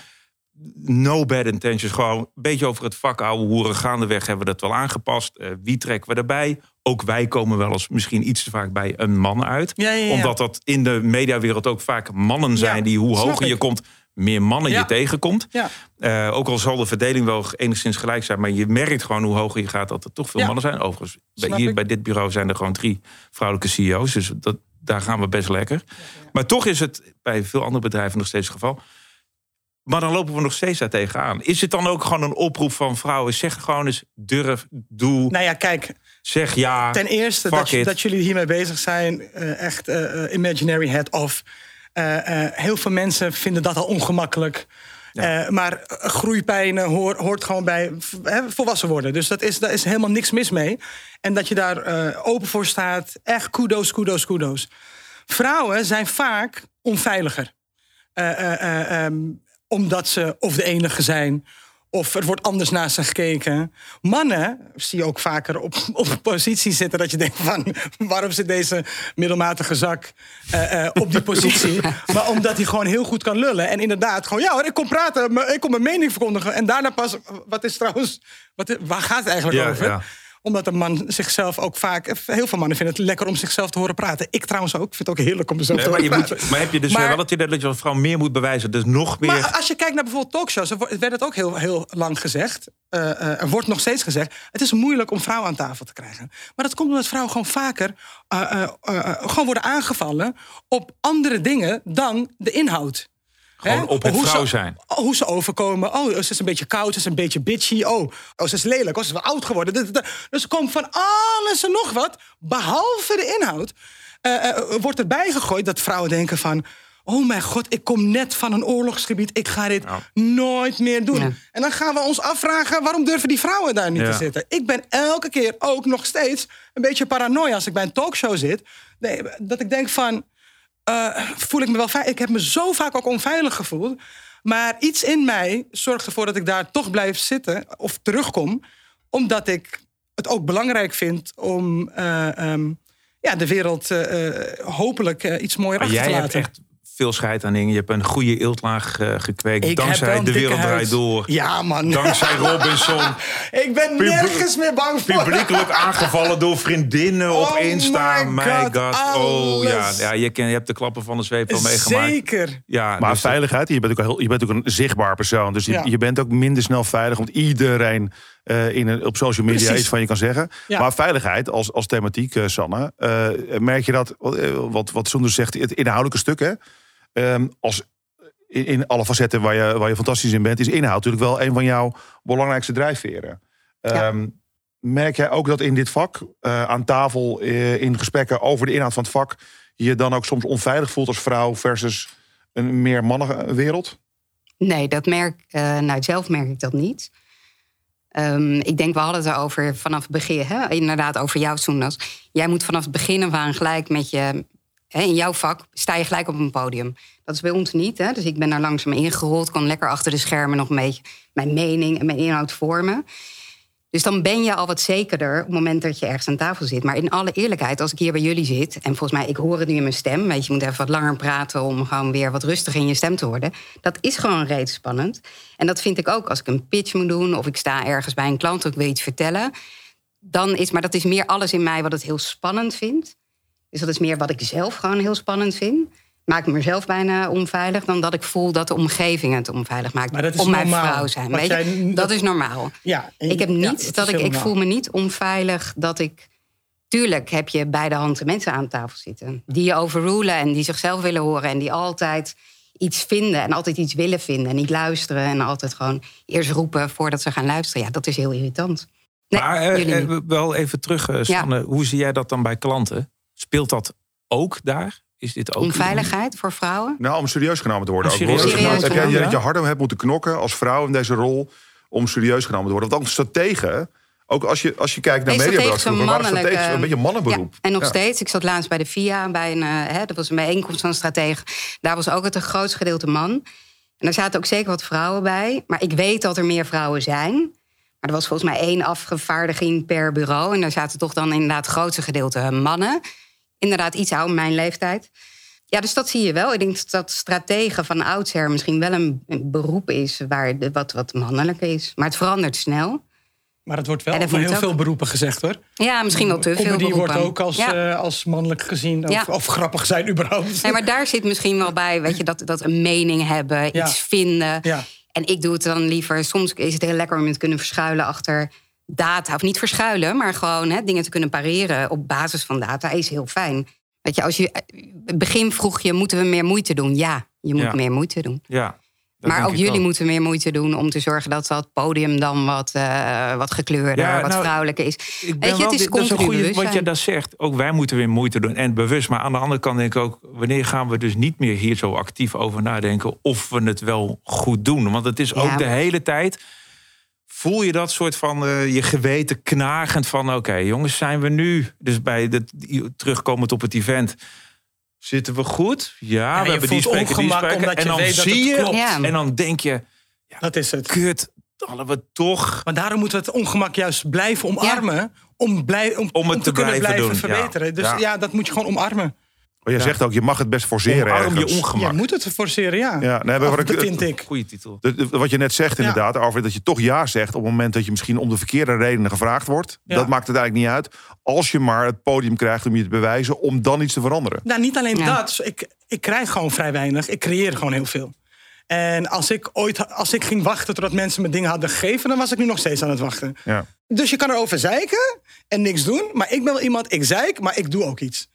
[SPEAKER 1] No bad intentions. Gewoon een beetje over het vak ouwe hoeren. Gaandeweg hebben we dat wel aangepast. Eh, wie trekken we erbij? Ook wij komen wel eens misschien iets te vaak bij een man uit.
[SPEAKER 3] Ja, ja, ja.
[SPEAKER 1] Omdat dat in de mediawereld ook vaak mannen zijn...
[SPEAKER 3] Ja,
[SPEAKER 1] die hoe hoger je komt, meer mannen
[SPEAKER 3] Ja.
[SPEAKER 1] je tegenkomt.
[SPEAKER 3] Ja.
[SPEAKER 1] Eh, ook al zal de verdeling wel enigszins gelijk zijn... maar je merkt gewoon hoe hoger je gaat dat er toch veel
[SPEAKER 3] Ja.
[SPEAKER 1] mannen zijn. Overigens,
[SPEAKER 3] Snap
[SPEAKER 1] hier
[SPEAKER 3] ik.
[SPEAKER 1] bij dit bureau zijn er gewoon drie vrouwelijke CEO's. Dus dat, daar gaan we best lekker. Maar toch is het bij veel andere bedrijven nog steeds het geval. Maar dan lopen we nog steeds daar tegenaan. Is het dan ook gewoon een oproep van vrouwen? Zeg gewoon eens durf, doe,
[SPEAKER 3] Nou ja, kijk,
[SPEAKER 1] zeg ja.
[SPEAKER 3] ten eerste dat, dat jullie hiermee bezig zijn. eh, echt eh, imaginary head off. Eh, eh, heel veel mensen vinden dat al ongemakkelijk. Eh, maar groeipijnen hoort, hoort gewoon bij volwassen worden. Dus dat is, daar is helemaal niks mis mee. En dat je daar open voor staat, echt kudos, kudos, kudos. Vrouwen zijn vaak onveiliger. Eh, eh, eh, ehm, omdat ze of de enige zijn. Of er wordt anders naar ze gekeken. Mannen zie je ook vaker op, op een positie zitten dat je denkt van... waarom zit deze middelmatige zak eh, eh, op die positie? maar omdat hij gewoon heel goed kan lullen. En inderdaad, gewoon ja hoor, ik kom praten, ik kom mijn mening verkondigen. En daarna pas, wat is trouwens, wat, waar gaat het eigenlijk
[SPEAKER 1] Ja,
[SPEAKER 3] over?
[SPEAKER 1] ja.
[SPEAKER 3] Omdat een man zichzelf ook vaak... Heel veel mannen vinden het lekker om zichzelf te horen praten. Ik trouwens ook. Ik vind het ook heerlijk om mezelf
[SPEAKER 1] Nee,
[SPEAKER 3] te
[SPEAKER 1] maar,
[SPEAKER 3] horen
[SPEAKER 1] je
[SPEAKER 3] praten.
[SPEAKER 1] moet, maar heb je dus
[SPEAKER 3] Maar-
[SPEAKER 1] wel het idee dat je als vrouw meer moet bewijzen? Dus nog meer...
[SPEAKER 3] Maar als je kijkt naar bijvoorbeeld talkshows, er werd het ook heel, heel lang gezegd. eh, er wordt nog steeds gezegd. Het is moeilijk om vrouwen aan tafel te krijgen. Maar dat komt omdat vrouwen gewoon vaker eh, gewoon worden aangevallen op andere dingen dan de inhoud.
[SPEAKER 1] Gewoon
[SPEAKER 3] Hè?
[SPEAKER 1] op het
[SPEAKER 3] Hoe
[SPEAKER 1] vrouw
[SPEAKER 3] ze-
[SPEAKER 1] zijn.
[SPEAKER 3] oh, hoe ze overkomen. Oh, ze is een beetje koud, ze is een beetje bitchy. Oh, oh ze is lelijk, oh, ze is wel oud geworden. Dus er komt van alles en nog wat, behalve de inhoud. eh, eh, wordt erbij gegooid dat vrouwen denken van... Oh mijn god, ik kom net van een oorlogsgebied. Ik ga dit nooit meer doen.
[SPEAKER 4] Ja.
[SPEAKER 3] En dan gaan we ons afvragen... waarom durven die vrouwen daar niet
[SPEAKER 1] Ja.
[SPEAKER 3] te zitten? Ik ben elke keer ook nog steeds een beetje paranoia... als ik bij een talkshow zit. Nee, dat ik denk van eh, voel ik me wel veilig. Ik heb me zo vaak ook onveilig gevoeld. Maar iets in mij zorgt ervoor dat ik daar toch blijf zitten of terugkom. Omdat ik het ook belangrijk vind om eh, ehm, ja, de wereld eh, hopelijk iets mooier
[SPEAKER 1] Maar
[SPEAKER 3] achter
[SPEAKER 1] jij
[SPEAKER 3] te
[SPEAKER 1] hebt
[SPEAKER 3] laten.
[SPEAKER 1] echt veel scheid aan dingen. Je hebt een goede eeltlaag eh, gekweekt.
[SPEAKER 3] Ik
[SPEAKER 1] dankzij De Wereld
[SPEAKER 3] huid.
[SPEAKER 1] Draait Door.
[SPEAKER 3] Ja, man.
[SPEAKER 1] Dankzij Robinson.
[SPEAKER 3] ik ben nergens meer bang voor.
[SPEAKER 1] Publiekelijk aangevallen door vriendinnen op
[SPEAKER 3] Oh
[SPEAKER 1] Insta.
[SPEAKER 3] my
[SPEAKER 1] My
[SPEAKER 3] God,
[SPEAKER 1] god. Oh ja, ja je, ken, je hebt de klappen van de zweep wel meegemaakt.
[SPEAKER 3] Zeker.
[SPEAKER 1] Ja,
[SPEAKER 2] Maar
[SPEAKER 1] dus
[SPEAKER 2] veiligheid, je bent, ook heel, je bent ook een zichtbaar persoon. Dus je,
[SPEAKER 3] Ja.
[SPEAKER 2] je bent ook minder snel veilig. Want iedereen eh, in een, op social media
[SPEAKER 3] Precies.
[SPEAKER 2] iets van je kan zeggen.
[SPEAKER 3] Ja.
[SPEAKER 2] Maar veiligheid als, als thematiek, eh, Sanne. eh, merk je dat, wat, wat Soender zegt, het inhoudelijke stuk. Hè? Ehm, als in, in alle facetten waar je, waar je fantastisch in bent... is inhoud natuurlijk wel een van jouw belangrijkste drijfveren. Ehm, Merk jij ook dat in dit vak, aan tafel, in gesprekken over de inhoud van het vak... je dan ook soms onveilig voelt als vrouw versus een meer mannenwereld?
[SPEAKER 4] Nee, dat merk, nou, zelf merk ik dat niet. Ehm, ik denk, we hadden het erover vanaf het begin. Hè? Inderdaad, over jou, Soenas. Jij moet vanaf het begin aan gelijk met je... Hè, in jouw vak sta je gelijk op een podium. Dat is bij ons niet. Hè? Dus ik ben daar langzaam ingerold. Kon lekker achter de schermen nog een beetje mijn mening en mijn inhoud vormen. Dus dan ben je al wat zekerder op het moment dat je ergens aan tafel zit. Maar in alle eerlijkheid, als ik hier bij jullie zit... en volgens mij, ik hoor het nu in mijn stem... weet je, moet even wat langer praten om gewoon weer wat rustiger in je stem te worden. Dat is gewoon reeds spannend. En dat vind ik ook als ik een pitch moet doen... of ik sta ergens bij een klant of ik wil iets vertellen. Dan is, maar dat is meer alles in mij wat het heel spannend vindt. Dus dat is meer wat ik zelf gewoon heel spannend vind. Maakt mezelf bijna onveilig dan dat ik voel dat de omgeving het onveilig maakt.
[SPEAKER 3] Maar dat is
[SPEAKER 4] om mijn
[SPEAKER 3] normaal.
[SPEAKER 4] vrouw zijn. Weet je?
[SPEAKER 3] jij-
[SPEAKER 4] dat
[SPEAKER 3] dat-
[SPEAKER 4] is normaal.
[SPEAKER 3] Ja,
[SPEAKER 4] Ik heb niet dat ik, ik voel me niet onveilig dat ik. Tuurlijk heb je bij de hand mensen aan tafel zitten. Die je overrulen en die zichzelf willen horen. En die altijd iets vinden en altijd iets willen vinden. En niet luisteren en altijd gewoon eerst roepen voordat ze gaan luisteren. Ja, dat is heel irritant. Nee,
[SPEAKER 1] maar eh,
[SPEAKER 4] jullie
[SPEAKER 1] eh, wel even terug, eh, Sanne. Hoe zie jij dat dan bij klanten? Speelt dat ook daar? Is dit ook
[SPEAKER 4] Onveiligheid voor vrouwen?
[SPEAKER 2] Nou, om serieus genomen te worden. Ook.
[SPEAKER 1] serieus
[SPEAKER 4] genomen
[SPEAKER 2] Heb jij dat je harder hebt moeten knokken als vrouw in deze rol om serieus genomen te worden? Want anders staat tegen. Ook als je, als je kijkt naar mediaberoep,
[SPEAKER 4] strategisch
[SPEAKER 2] waren strategisch een beetje mannenberoep.
[SPEAKER 4] Ja, en nog
[SPEAKER 2] Ja.
[SPEAKER 4] steeds. Ik zat laatst bij de VIA, bij een, eh, hè, dat was een bijeenkomst van een stratege. Daar was ook het een grootste gedeelte man. En daar zaten ook zeker wat vrouwen bij. Maar ik weet dat er meer vrouwen zijn. Maar er was volgens mij één afgevaardiging per bureau. En daar zaten toch dan inderdaad het grootste gedeelte mannen. Inderdaad, iets ouder, mijn leeftijd. Ja, dus dat zie je wel. Ik denk dat strategen van oudsher misschien wel een, beroep is... waar de, wat, wat mannelijk is. Maar het verandert snel.
[SPEAKER 3] Maar het wordt wel
[SPEAKER 4] dat
[SPEAKER 3] over heel
[SPEAKER 4] ook.
[SPEAKER 3] veel beroepen gezegd hoor.
[SPEAKER 4] Ja, misschien wel te veel beroepen.
[SPEAKER 3] wordt ook als,
[SPEAKER 4] Ja.
[SPEAKER 3] eh, als mannelijk gezien. Of,
[SPEAKER 4] Ja.
[SPEAKER 3] of grappig zijn überhaupt.
[SPEAKER 4] Nee, maar daar zit misschien wel bij, weet je, dat, dat een mening hebben,
[SPEAKER 3] Ja.
[SPEAKER 4] iets vinden.
[SPEAKER 3] Ja.
[SPEAKER 4] En ik doe het dan liever. Soms is het heel lekker om je te kunnen verschuilen achter data. Of niet verschuilen, maar gewoon hè, dingen te kunnen pareren op basis van data is heel fijn. Weet je, als je. het begin vroeg je, moeten we meer moeite doen? Ja, je moet
[SPEAKER 1] Ja.
[SPEAKER 4] meer moeite doen.
[SPEAKER 1] Ja, dat
[SPEAKER 4] maar ook jullie moeten meer moeite doen om te zorgen dat dat podium dan wat, eh, wat gekleurder,
[SPEAKER 1] Ja,
[SPEAKER 4] wat
[SPEAKER 1] nou,
[SPEAKER 4] vrouwelijker is.
[SPEAKER 1] Ik
[SPEAKER 4] Weet je, het is
[SPEAKER 1] dat goede wat je daar zegt. Ook wij moeten weer moeite doen en bewust. Maar aan de andere kant denk ik ook, wanneer gaan we dus niet meer hier zo actief over nadenken of we het wel goed doen? Want het is ook
[SPEAKER 4] Ja.
[SPEAKER 1] de hele tijd. Voel je dat soort van eh, je geweten knagend van oké, jongens, zijn we nu dus bij de terugkomend op het event. Zitten we goed? Ja, we hebben die spreker, die spreker. En dan zie je.
[SPEAKER 4] Ja.
[SPEAKER 1] en dan denk je,
[SPEAKER 3] Dat is het.
[SPEAKER 1] kut, hadden we toch
[SPEAKER 3] Maar daarom moeten we het ongemak juist blijven omarmen. Om, blij, om,
[SPEAKER 1] Om het
[SPEAKER 3] om
[SPEAKER 1] te
[SPEAKER 3] te kunnen
[SPEAKER 1] blijven
[SPEAKER 3] blijven verbeteren. Dus
[SPEAKER 1] ja.
[SPEAKER 3] dat moet je gewoon omarmen.
[SPEAKER 2] Oh, jij
[SPEAKER 1] Ja.
[SPEAKER 2] zegt ook, je mag het best forceren
[SPEAKER 1] Omarm je ongemak.
[SPEAKER 3] Je moet het forceren, ja.
[SPEAKER 2] Ja, nee, maar
[SPEAKER 3] Of
[SPEAKER 2] wat ik-
[SPEAKER 3] dat vind ik.
[SPEAKER 1] Goeie titel.
[SPEAKER 2] De- de- wat je net zegt
[SPEAKER 3] Ja.
[SPEAKER 2] inderdaad, over dat je toch ja zegt op het moment dat je misschien om de verkeerde redenen gevraagd wordt.
[SPEAKER 3] Ja.
[SPEAKER 2] Dat maakt het eigenlijk niet uit. Als je maar het podium krijgt om je te bewijzen, om dan iets te veranderen.
[SPEAKER 3] Nou, niet alleen
[SPEAKER 4] Ja.
[SPEAKER 3] dat. Ik, ik krijg gewoon vrij weinig. Ik creëer gewoon heel veel. En als ik ooit als ik ging wachten totdat mensen me dingen hadden gegeven, dan was ik nu nog steeds aan het wachten.
[SPEAKER 2] Ja.
[SPEAKER 3] Dus je kan erover zeiken en niks doen. Maar ik ben wel iemand, ik zeik, maar ik doe ook iets.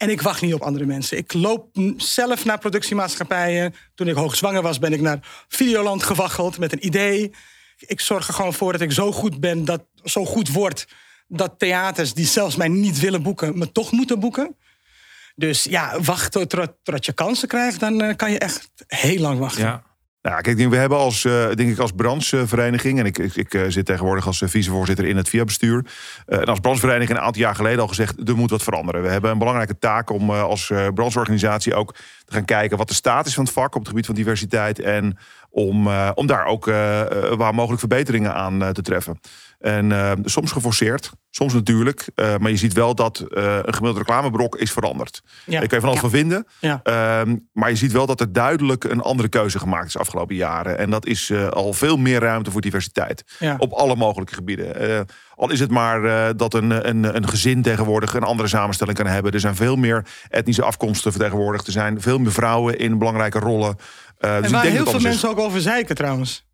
[SPEAKER 3] En ik wacht niet op andere mensen. Ik loop zelf naar productiemaatschappijen. Toen ik hoogzwanger was, ben ik naar Videoland gewaggeld met een idee. Ik zorg er gewoon voor dat ik zo goed ben, dat zo goed word, dat theaters die zelfs mij niet willen boeken, me toch moeten boeken. Dus ja, totdat, totdat je kansen krijgt, dan eh, kan je echt heel lang wachten.
[SPEAKER 1] Ja.
[SPEAKER 2] Nou, kijk, we hebben als, eh, denk ik, als branchevereniging, en ik, ik, eh, zit tegenwoordig als eh, vicevoorzitter in het VIA-bestuur. en als branchevereniging een aantal jaar geleden al gezegd, er moet wat veranderen. We hebben een belangrijke taak om als brancheorganisatie ook te gaan kijken wat de staat is van het vak op het gebied van diversiteit. En om, om daar ook waar mogelijk verbeteringen aan te treffen. En eh, soms geforceerd, soms natuurlijk. eh, maar je ziet wel dat eh, een gemiddeld reclamebrok is veranderd.
[SPEAKER 3] Ja.
[SPEAKER 2] Daar kan je van alles
[SPEAKER 4] Ja.
[SPEAKER 2] van vinden.
[SPEAKER 3] Ja.
[SPEAKER 2] Ehm, maar je ziet wel dat er duidelijk een andere keuze gemaakt is de afgelopen jaren. En dat is eh, al veel meer ruimte voor diversiteit. Op alle mogelijke gebieden. Al is het maar dat een, een, een gezin tegenwoordig een andere samenstelling kan hebben. Er zijn veel meer etnische afkomsten vertegenwoordigd. Er zijn veel meer vrouwen in belangrijke rollen. Dus
[SPEAKER 3] En
[SPEAKER 2] ik
[SPEAKER 3] waar
[SPEAKER 2] denk
[SPEAKER 3] heel
[SPEAKER 2] dat
[SPEAKER 3] veel
[SPEAKER 2] is.
[SPEAKER 3] mensen ook over zeiken trouwens.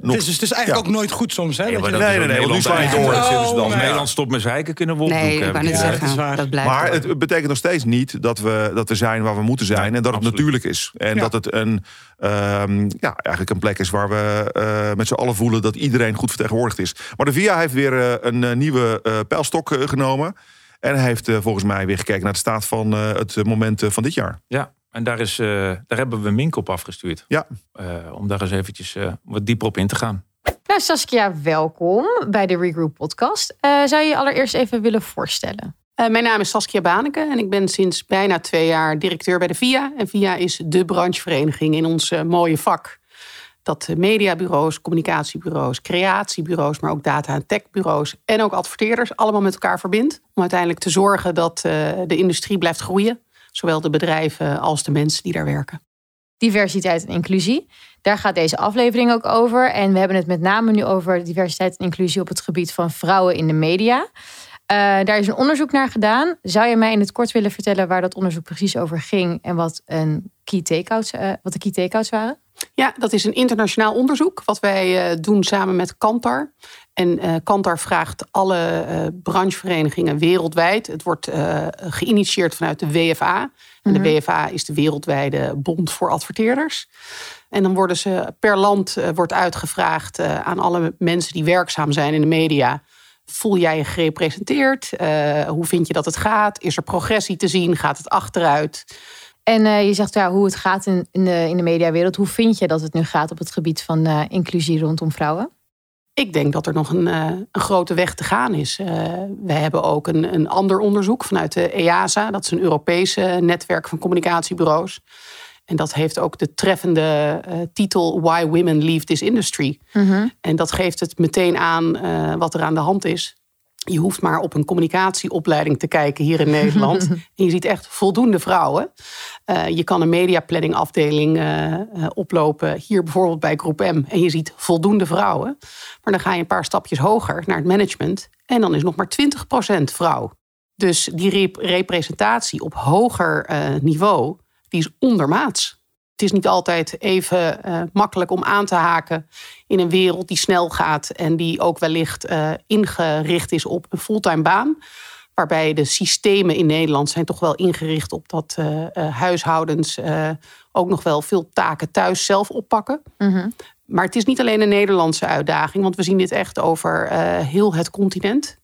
[SPEAKER 2] Nog-
[SPEAKER 3] het, is, dus, het is eigenlijk
[SPEAKER 2] ja.
[SPEAKER 3] ook nooit goed soms. Hè, dat
[SPEAKER 1] is
[SPEAKER 2] nee,
[SPEAKER 1] in
[SPEAKER 2] nee, want nu
[SPEAKER 1] Nederland
[SPEAKER 2] sla je door.
[SPEAKER 1] eigenlijk.
[SPEAKER 3] Oh,
[SPEAKER 1] Dus als
[SPEAKER 3] ja.
[SPEAKER 1] Nederland stopt met zeiken, kunnen we opdoeken.
[SPEAKER 4] Nee, ik
[SPEAKER 3] dat is
[SPEAKER 4] zeggen, dat blijft.
[SPEAKER 2] Maar
[SPEAKER 4] wel.
[SPEAKER 2] het betekent nog steeds niet dat we, dat we zijn waar we moeten zijn.
[SPEAKER 1] Nee,
[SPEAKER 2] en dat het
[SPEAKER 1] absoluut.
[SPEAKER 2] natuurlijk is. En
[SPEAKER 3] Ja.
[SPEAKER 2] dat het een, ehm, ja, eigenlijk een plek is waar we eh, met z'n allen voelen dat iedereen goed vertegenwoordigd is. Maar de VIA heeft weer eh, een eh, nieuwe eh, pijlstok genomen. En hij heeft volgens mij weer gekeken naar de staat van eh, het moment van dit jaar.
[SPEAKER 1] Ja, en daar, is, eh, daar hebben we Mink op afgestuurd.
[SPEAKER 2] Ja.
[SPEAKER 1] Eh, om daar eens eventjes eh, wat dieper op in te gaan.
[SPEAKER 5] Nou, Saskia, welkom bij de Regroup podcast. Eh, zou je je allereerst even willen voorstellen?
[SPEAKER 6] Eh, mijn naam is Saskia Baneke en ik ben sinds bijna twee jaar directeur bij de VIA. En VIA is de branchevereniging in ons mooie vak. Dat mediabureaus, communicatiebureaus, creatiebureaus, maar ook data- en techbureaus en ook adverteerders allemaal met elkaar verbindt. Om uiteindelijk te zorgen dat eh, de industrie blijft groeien. Zowel de bedrijven als de mensen die daar werken.
[SPEAKER 5] Diversiteit en inclusie. Daar gaat deze aflevering ook over. En we hebben het met name nu over diversiteit en inclusie op het gebied van vrouwen in de media. Eh, daar is een onderzoek naar gedaan. Zou je mij in het kort willen vertellen waar dat onderzoek precies over ging en wat, een key takeouts, eh, wat de key takeouts waren?
[SPEAKER 6] Ja, dat is een internationaal onderzoek wat wij eh, doen samen met Kantar. En eh Kantar vraagt alle eh, brancheverenigingen wereldwijd. Het wordt geïnitieerd vanuit de WFA. En de WFA is de wereldwijde bond voor adverteerders. En dan worden ze per land wordt uitgevraagd aan alle mensen die werkzaam zijn in de media. Voel jij je gerepresenteerd? Hoe vind je dat het gaat? Is er progressie te zien? Gaat het achteruit?
[SPEAKER 5] En eh, je zegt ja, hoe het gaat in, in, de, in de mediawereld. Hoe vind je dat het nu gaat op het gebied van eh, inclusie rondom vrouwen?
[SPEAKER 6] Ik denk dat er nog een, eh, een grote weg te gaan is. We hebben ook een, een ander onderzoek vanuit de EASA. Dat is een Europese netwerk van communicatiebureaus. En dat heeft ook de treffende titel Why Women Leave This Industry. En dat geeft het meteen aan wat er aan de hand is. Je hoeft maar op een communicatieopleiding te kijken hier in Nederland. en je ziet echt voldoende vrouwen. Eh, je kan een mediaplanning afdeling eh, eh, oplopen. Hier bijvoorbeeld bij Groep M. En je ziet voldoende vrouwen. Maar dan ga je een paar stapjes hoger naar het management. En dan is nog maar 20% vrouw. Dus die rep- representatie op hoger niveau, die is ondermaats. Het is niet altijd even makkelijk om aan te haken in een wereld die snel gaat en die ook wellicht eh, ingericht is op een fulltime baan. Waarbij de systemen in Nederland zijn toch wel ingericht op dat eh, eh, huishoudens ook nog wel veel taken thuis zelf oppakken. Maar het is niet alleen een Nederlandse uitdaging, want we zien dit echt over heel het continent.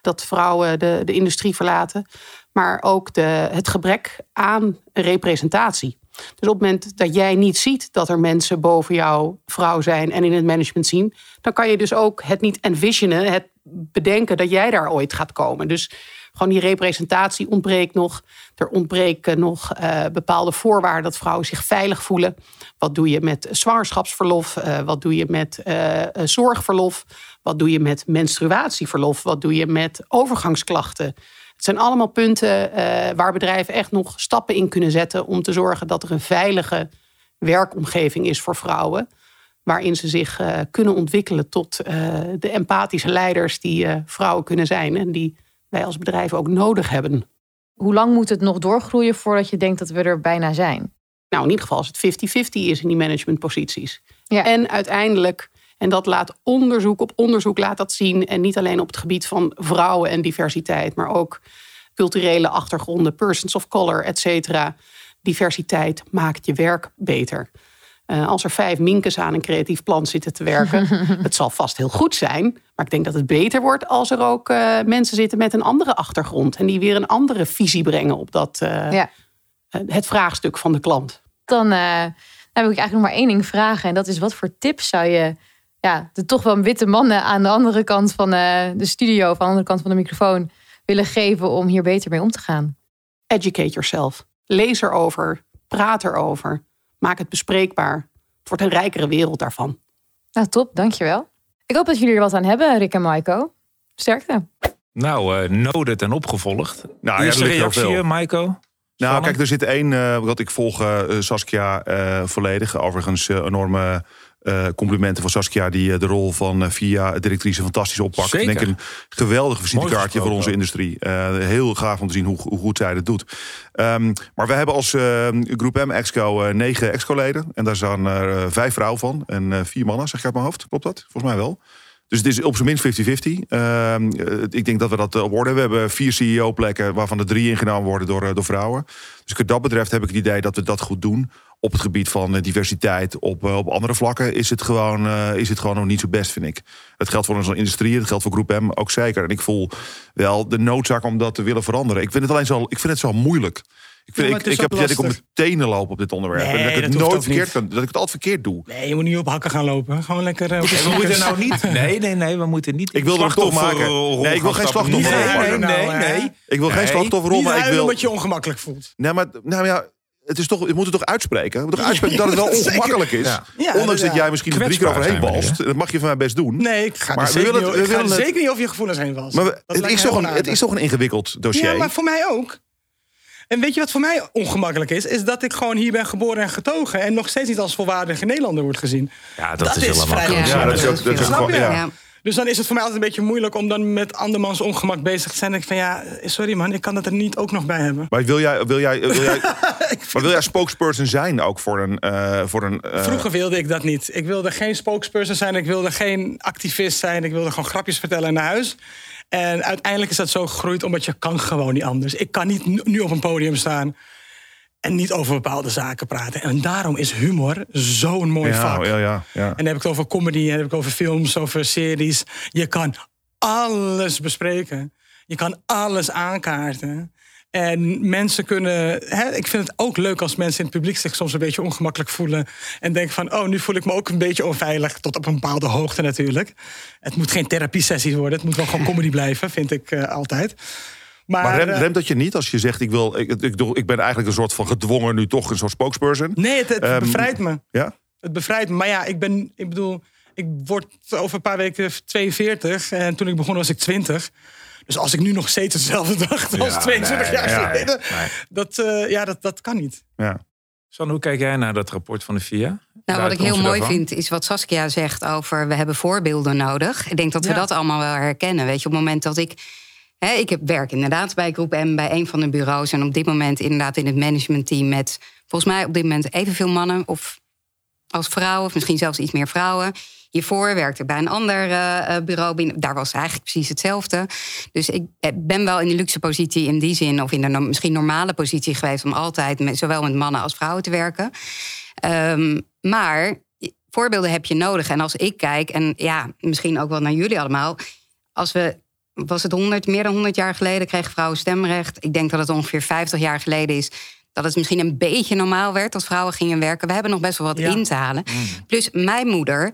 [SPEAKER 6] Dat vrouwen de, de industrie verlaten, maar ook de, het gebrek aan representatie. Dus op het moment dat jij niet ziet dat er mensen boven jou vrouw zijn en in het management zien, dan kan je dus ook het niet envisionen, het bedenken dat jij daar ooit gaat komen. Dus gewoon die representatie ontbreekt nog. Er ontbreken nog eh, bepaalde voorwaarden dat vrouwen zich veilig voelen. Wat doe je met zwangerschapsverlof? Eh, wat doe je met eh, zorgverlof? Wat doe je met menstruatieverlof? Wat doe je met overgangsklachten? Het zijn allemaal punten eh, waar bedrijven echt nog stappen in kunnen zetten om te zorgen dat er een veilige werkomgeving is voor vrouwen. Waarin ze zich eh, kunnen ontwikkelen tot eh, de empathische leiders die vrouwen kunnen zijn. En die wij als bedrijf ook nodig hebben.
[SPEAKER 5] Hoe lang moet het nog doorgroeien voordat je denkt dat we er bijna zijn?
[SPEAKER 6] Nou, in ieder geval als het 50-50 is in die managementposities.
[SPEAKER 5] Ja.
[SPEAKER 6] En uiteindelijk, en dat laat onderzoek op onderzoek laat dat zien. En niet alleen op het gebied van vrouwen en diversiteit, maar ook culturele achtergronden, persons of color, et cetera. Diversiteit maakt je werk beter. Eh, als er vijf minkes aan een creatief plan zitten te werken, het zal vast heel goed zijn. Maar ik denk dat het beter wordt als er ook eh, mensen zitten met een andere achtergrond. En die weer een andere visie brengen op dat, eh,
[SPEAKER 5] Ja.
[SPEAKER 6] het vraagstuk van de klant.
[SPEAKER 5] Dan, dan heb ik eigenlijk nog maar één ding vragen. En dat is wat voor tips zou je ja, de toch wel witte mannen aan de andere kant van eh, de studio, of aan de andere kant van de microfoon, willen geven om hier beter mee om te gaan?
[SPEAKER 6] Educate yourself. Lees erover. Praat erover. Maak het bespreekbaar. Het wordt een rijkere wereld daarvan.
[SPEAKER 5] Nou, top, dankjewel. Ik hoop dat jullie er wat aan hebben, Rick en Maiko. Sterkte.
[SPEAKER 1] Nou, eh noted en opgevolgd.
[SPEAKER 2] Nou, ja,
[SPEAKER 1] Eerste
[SPEAKER 2] er heel
[SPEAKER 1] reactie, eh, Maiko?
[SPEAKER 2] Nou,
[SPEAKER 1] Spannend.
[SPEAKER 2] kijk, er zit één, eh, wat ik volg eh, Saskia eh, volledig. Overigens enorme eh, complimenten voor Saskia... die eh, de rol van eh, VIA directrice fantastisch oppakt.
[SPEAKER 1] Zeker.
[SPEAKER 2] Ik denk een geweldig visitekaartje voor onze industrie. Heel gaaf om te zien hoe, hoe goed zij dat doet. Ehm, maar we hebben als Groep M Exco negen Exco-leden. En daar zijn er vijf vrouwen van en vier mannen, zeg ik uit mijn hoofd. Klopt dat? Volgens mij wel. Dus het is op zijn minst 50-50. Ehm, eh, ik denk dat we dat op orde hebben. We hebben vier CEO-plekken, waarvan er drie ingenomen worden door, door vrouwen. Dus wat dat betreft heb ik het idee dat we dat goed doen. Op het gebied van eh, diversiteit, op, eh, op andere vlakken is het, gewoon, eh, is het gewoon nog niet zo best, vind ik. Dat geldt voor onze industrie, dat geldt voor Groep M ook zeker. En ik voel wel de noodzaak om dat te willen veranderen. Ik vind het alleen zo, ik vind het zo moeilijk. Ik, vind,
[SPEAKER 3] Ja, maar
[SPEAKER 2] ik,
[SPEAKER 3] het
[SPEAKER 2] heb het dat ik op mijn tenen loop op dit onderwerp.
[SPEAKER 3] Nee,
[SPEAKER 2] en dat ik
[SPEAKER 3] dat
[SPEAKER 2] het nooit verkeerd kan, dat ik het altijd verkeerd doe.
[SPEAKER 3] Nee, je moet niet op hakken gaan lopen. Gewoon lekker eh,
[SPEAKER 1] we moeten nou niet. Nee, nee, nee, we moeten niet.
[SPEAKER 2] Ik wil er toch maken. Nee, ik wil geen slachtofferrol
[SPEAKER 1] Nee,
[SPEAKER 3] maken.
[SPEAKER 1] nee,
[SPEAKER 3] Nou,
[SPEAKER 1] nee, nee.
[SPEAKER 2] Ik wil geen
[SPEAKER 1] Nee.
[SPEAKER 2] slachtofferrol, maar ik wil...
[SPEAKER 3] omdat je je ongemakkelijk voelt.
[SPEAKER 2] Nee, maar nou ja, het is toch, we moeten toch uitspreken? We moeten toch uitspreken dat het wel ongemakkelijk is.
[SPEAKER 1] Ja.
[SPEAKER 3] Ja,
[SPEAKER 2] Ondanks dat
[SPEAKER 3] ja.
[SPEAKER 2] jij misschien er drie keer overheen balst. Dat mag je van mij best doen.
[SPEAKER 3] Nee, ik ga,
[SPEAKER 2] Maar
[SPEAKER 3] er
[SPEAKER 2] we
[SPEAKER 3] zeker,
[SPEAKER 2] willen het-
[SPEAKER 3] niet,
[SPEAKER 2] we
[SPEAKER 3] ik ga
[SPEAKER 2] willen het-
[SPEAKER 3] zeker niet over je gevoelens heen was.
[SPEAKER 2] Maar we- het, is toch een, het is toch een ingewikkeld dossier?
[SPEAKER 3] Ja, maar voor mij ook. En weet je wat voor mij ongemakkelijk is? Is dat ik gewoon hier ben geboren en getogen... en nog steeds niet als volwaardige Nederlander word gezien.
[SPEAKER 1] Ja, dat,
[SPEAKER 3] Dat
[SPEAKER 1] is
[SPEAKER 3] is
[SPEAKER 1] helemaal
[SPEAKER 3] vrij.
[SPEAKER 2] Ja, dat is ook- dat is ook
[SPEAKER 3] Snap
[SPEAKER 2] gewoon...
[SPEAKER 3] Dus dan is het voor mij altijd een beetje moeilijk... om dan met andermans ongemak bezig te zijn. En ik van ja, sorry man, ik kan dat er niet ook nog bij hebben.
[SPEAKER 2] Maar wil jij, wil jij, wil jij, maar wil jij spokesperson zijn ook voor een... eh, voor een eh,
[SPEAKER 3] Vroeger wilde ik dat niet. Ik wilde geen spokesperson zijn. Ik wilde geen activist zijn. Ik wilde gewoon grapjes vertellen naar huis. En uiteindelijk is dat zo gegroeid omdat je kan gewoon niet anders. Ik kan niet nu op een podium staan en niet over bepaalde zaken praten. En daarom is humor zo'n mooi
[SPEAKER 2] ja,
[SPEAKER 3] vak.
[SPEAKER 2] ja, ja, ja.
[SPEAKER 3] En dan heb ik het over comedy, en heb ik over films, over series. Je kan alles bespreken. Je kan alles aankaarten. En mensen kunnen. Hè, ik vind het ook leuk als mensen in het publiek zich soms een beetje ongemakkelijk voelen. En denken van: oh, nu voel ik me ook een beetje onveilig. Tot op een bepaalde hoogte natuurlijk. Het moet geen therapiesessie worden. Het moet wel gewoon comedy blijven, vind ik eh, altijd. Maar,
[SPEAKER 2] Maar rem,
[SPEAKER 3] eh,
[SPEAKER 2] remt dat je niet als je zegt... Ik, wil, ik, ik, ik ben eigenlijk een soort van gedwongen nu toch een soort spokesperson?
[SPEAKER 3] nee, het, het
[SPEAKER 2] Ehm,
[SPEAKER 3] bevrijdt me.
[SPEAKER 2] Ja?
[SPEAKER 3] Het bevrijdt me. Maar ja, ik ben, ik bedoel, ik word over een paar weken 42 en toen ik begon was ik 20. Dus als ik nu nog steeds hetzelfde dacht als
[SPEAKER 1] Ja,
[SPEAKER 3] 22
[SPEAKER 1] nee,
[SPEAKER 3] jaar
[SPEAKER 1] ja,
[SPEAKER 3] geleden,
[SPEAKER 1] nee.
[SPEAKER 3] dat, eh, ja, dat, dat kan niet.
[SPEAKER 2] ja.
[SPEAKER 1] San, hoe kijk jij naar dat rapport van de VIA?
[SPEAKER 4] Nou, wat ik heel mooi
[SPEAKER 1] daarvan?
[SPEAKER 4] vind, is wat Saskia zegt over we hebben voorbeelden nodig. Ik denk dat we
[SPEAKER 3] Ja.
[SPEAKER 4] dat allemaal wel herkennen. Weet je, op het moment dat ik. Ik heb werk inderdaad bij Groep M, bij een van de bureaus. En op dit moment inderdaad in het managementteam met volgens mij op dit moment evenveel mannen of als vrouwen, of misschien zelfs iets meer vrouwen. Hiervoor werkte ik bij een ander eh, bureau. Daar was eigenlijk precies hetzelfde. Dus ik eh, ben wel in de luxe positie in die zin, of in de misschien normale positie geweest om altijd met, zowel met mannen als vrouwen te werken. Ehm, maar voorbeelden heb je nodig. En als ik kijk, en ja, misschien ook wel naar jullie allemaal. Als we, was het 100, meer dan 100 jaar geleden kregen vrouwen stemrecht. Ik denk dat het ongeveer 50 jaar geleden is. Dat het misschien een beetje normaal werd als vrouwen gingen werken. We hebben nog best wel wat
[SPEAKER 3] Ja.
[SPEAKER 4] in te halen. Plus mijn moeder,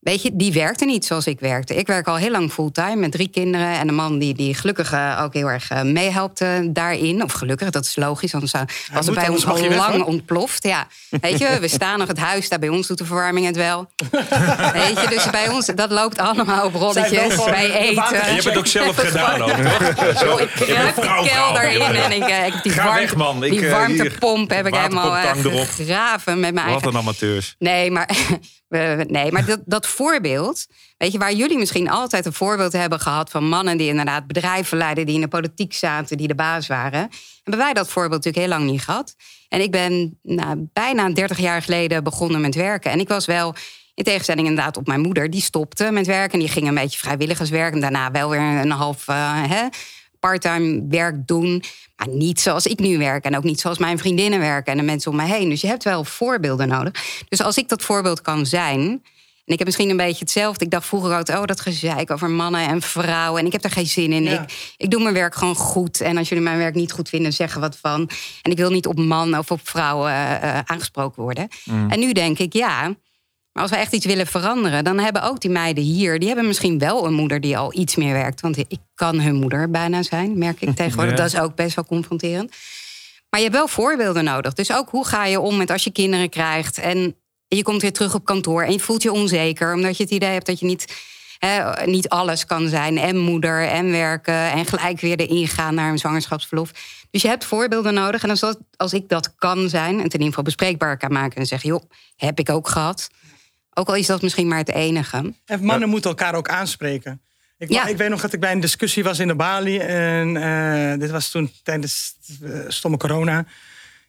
[SPEAKER 4] Weet je, die werkte niet zoals ik werkte. Ik werk al heel lang fulltime met drie kinderen. En een man die, die gelukkig eh, ook heel erg uh, meehelpt uh, daarin. Of gelukkig, dat is logisch. Anders zou, was het bij ons al lang weg, ontploft. Ja. Weet je, we staan nog het huis. Daar bij ons doet de verwarming het wel. Weet je, dus bij ons, dat loopt allemaal op rolletjes. Wij eten.
[SPEAKER 1] Je hebt het ook zelf gedaan, ook, toch?
[SPEAKER 4] Zo, ik heb de kelder in en ik, heb die,
[SPEAKER 1] Ga
[SPEAKER 4] warmte,
[SPEAKER 1] weg, man. Ik,
[SPEAKER 4] die
[SPEAKER 1] eh,
[SPEAKER 4] warmtepomp heb ik helemaal gegraven met mijn
[SPEAKER 1] Wat
[SPEAKER 4] eigen...
[SPEAKER 1] een amateurs.
[SPEAKER 4] Nee, maar, nee, maar dat, dat voorbeeld, weet je, waar jullie misschien altijd een voorbeeld hebben gehad van mannen die inderdaad bedrijven leiden, die in de politiek zaten, die de baas waren, hebben wij dat voorbeeld natuurlijk heel lang niet gehad. En ik ben nou, bijna 30 jaar geleden begonnen met werken. En ik was wel, in tegenstelling inderdaad op mijn moeder, die stopte met werken. En die ging een beetje vrijwilligerswerk en daarna wel weer een half eh, hè, parttime werk doen. Maar niet zoals ik nu werk en ook niet zoals mijn vriendinnen werken en de mensen om me heen. Dus je hebt wel voorbeelden nodig. Dus als ik dat voorbeeld kan zijn. En ik heb misschien een beetje hetzelfde. Ik dacht vroeger ook, oh, dat gezeik over mannen en vrouwen. En ik heb er geen zin in.
[SPEAKER 3] Ja.
[SPEAKER 4] Ik, ik doe mijn werk gewoon goed. En als jullie mijn werk niet goed vinden, zeggen wat van. En ik wil niet op man of op vrouwen eh, eh, aangesproken worden. En nu denk ik, ja, maar als we echt iets willen veranderen, dan hebben ook die meiden hier, die hebben misschien wel een moeder die al iets meer werkt. Want ik kan hun moeder bijna zijn, merk ik tegenwoordig.
[SPEAKER 1] Ja.
[SPEAKER 4] Dat is ook best wel confronterend. Maar je hebt wel voorbeelden nodig. Dus ook hoe ga je om met als je kinderen krijgt en je komt weer terug op kantoor en je voelt je onzeker, omdat je het idee hebt dat je niet, hè, niet alles kan zijn. En moeder en werken en gelijk weer erin gaan naar een zwangerschapsverlof. Dus je hebt voorbeelden nodig. En als, dat, als ik dat kan zijn en in ieder geval bespreekbaar kan maken en zeggen, joh, heb ik ook gehad. Ook al is dat misschien maar het enige.
[SPEAKER 3] En mannen moeten elkaar ook aanspreken. Ik,
[SPEAKER 4] Ja.
[SPEAKER 3] ik weet nog dat ik bij een discussie was in de Bali. En eh, dit was toen tijdens eh, stomme corona.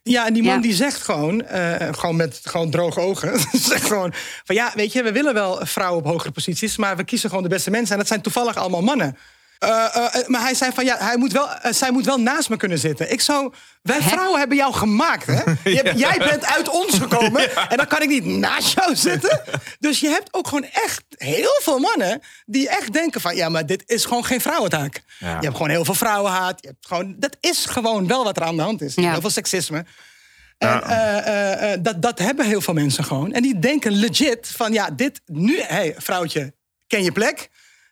[SPEAKER 3] Ja, en die man
[SPEAKER 4] Ja.
[SPEAKER 3] die zegt gewoon, eh, gewoon met gewoon droge ogen, zegt gewoon van ja, weet je, we willen wel vrouwen op hogere posities, maar we kiezen gewoon de beste mensen en dat zijn toevallig allemaal mannen. Eh, eh, eh, maar hij zei van ja, hij moet wel, zij moet wel naast me kunnen zitten. Ik zou, wij vrouwen hebben jou gemaakt, hè? Je Jij bent uit ons gekomen en dan kan ik niet naast jou zitten. Dus je hebt ook gewoon echt heel veel mannen die echt denken van ja, maar dit is gewoon geen vrouwentaak.
[SPEAKER 1] Ja.
[SPEAKER 3] Je hebt gewoon heel veel vrouwenhaat. Je hebt gewoon, dat is gewoon wel wat er aan de hand is. Heel veel seksisme. En dat, dat hebben heel veel mensen gewoon. En die denken legit van ja, dit nu, hé, hey, vrouwtje, ken je plek.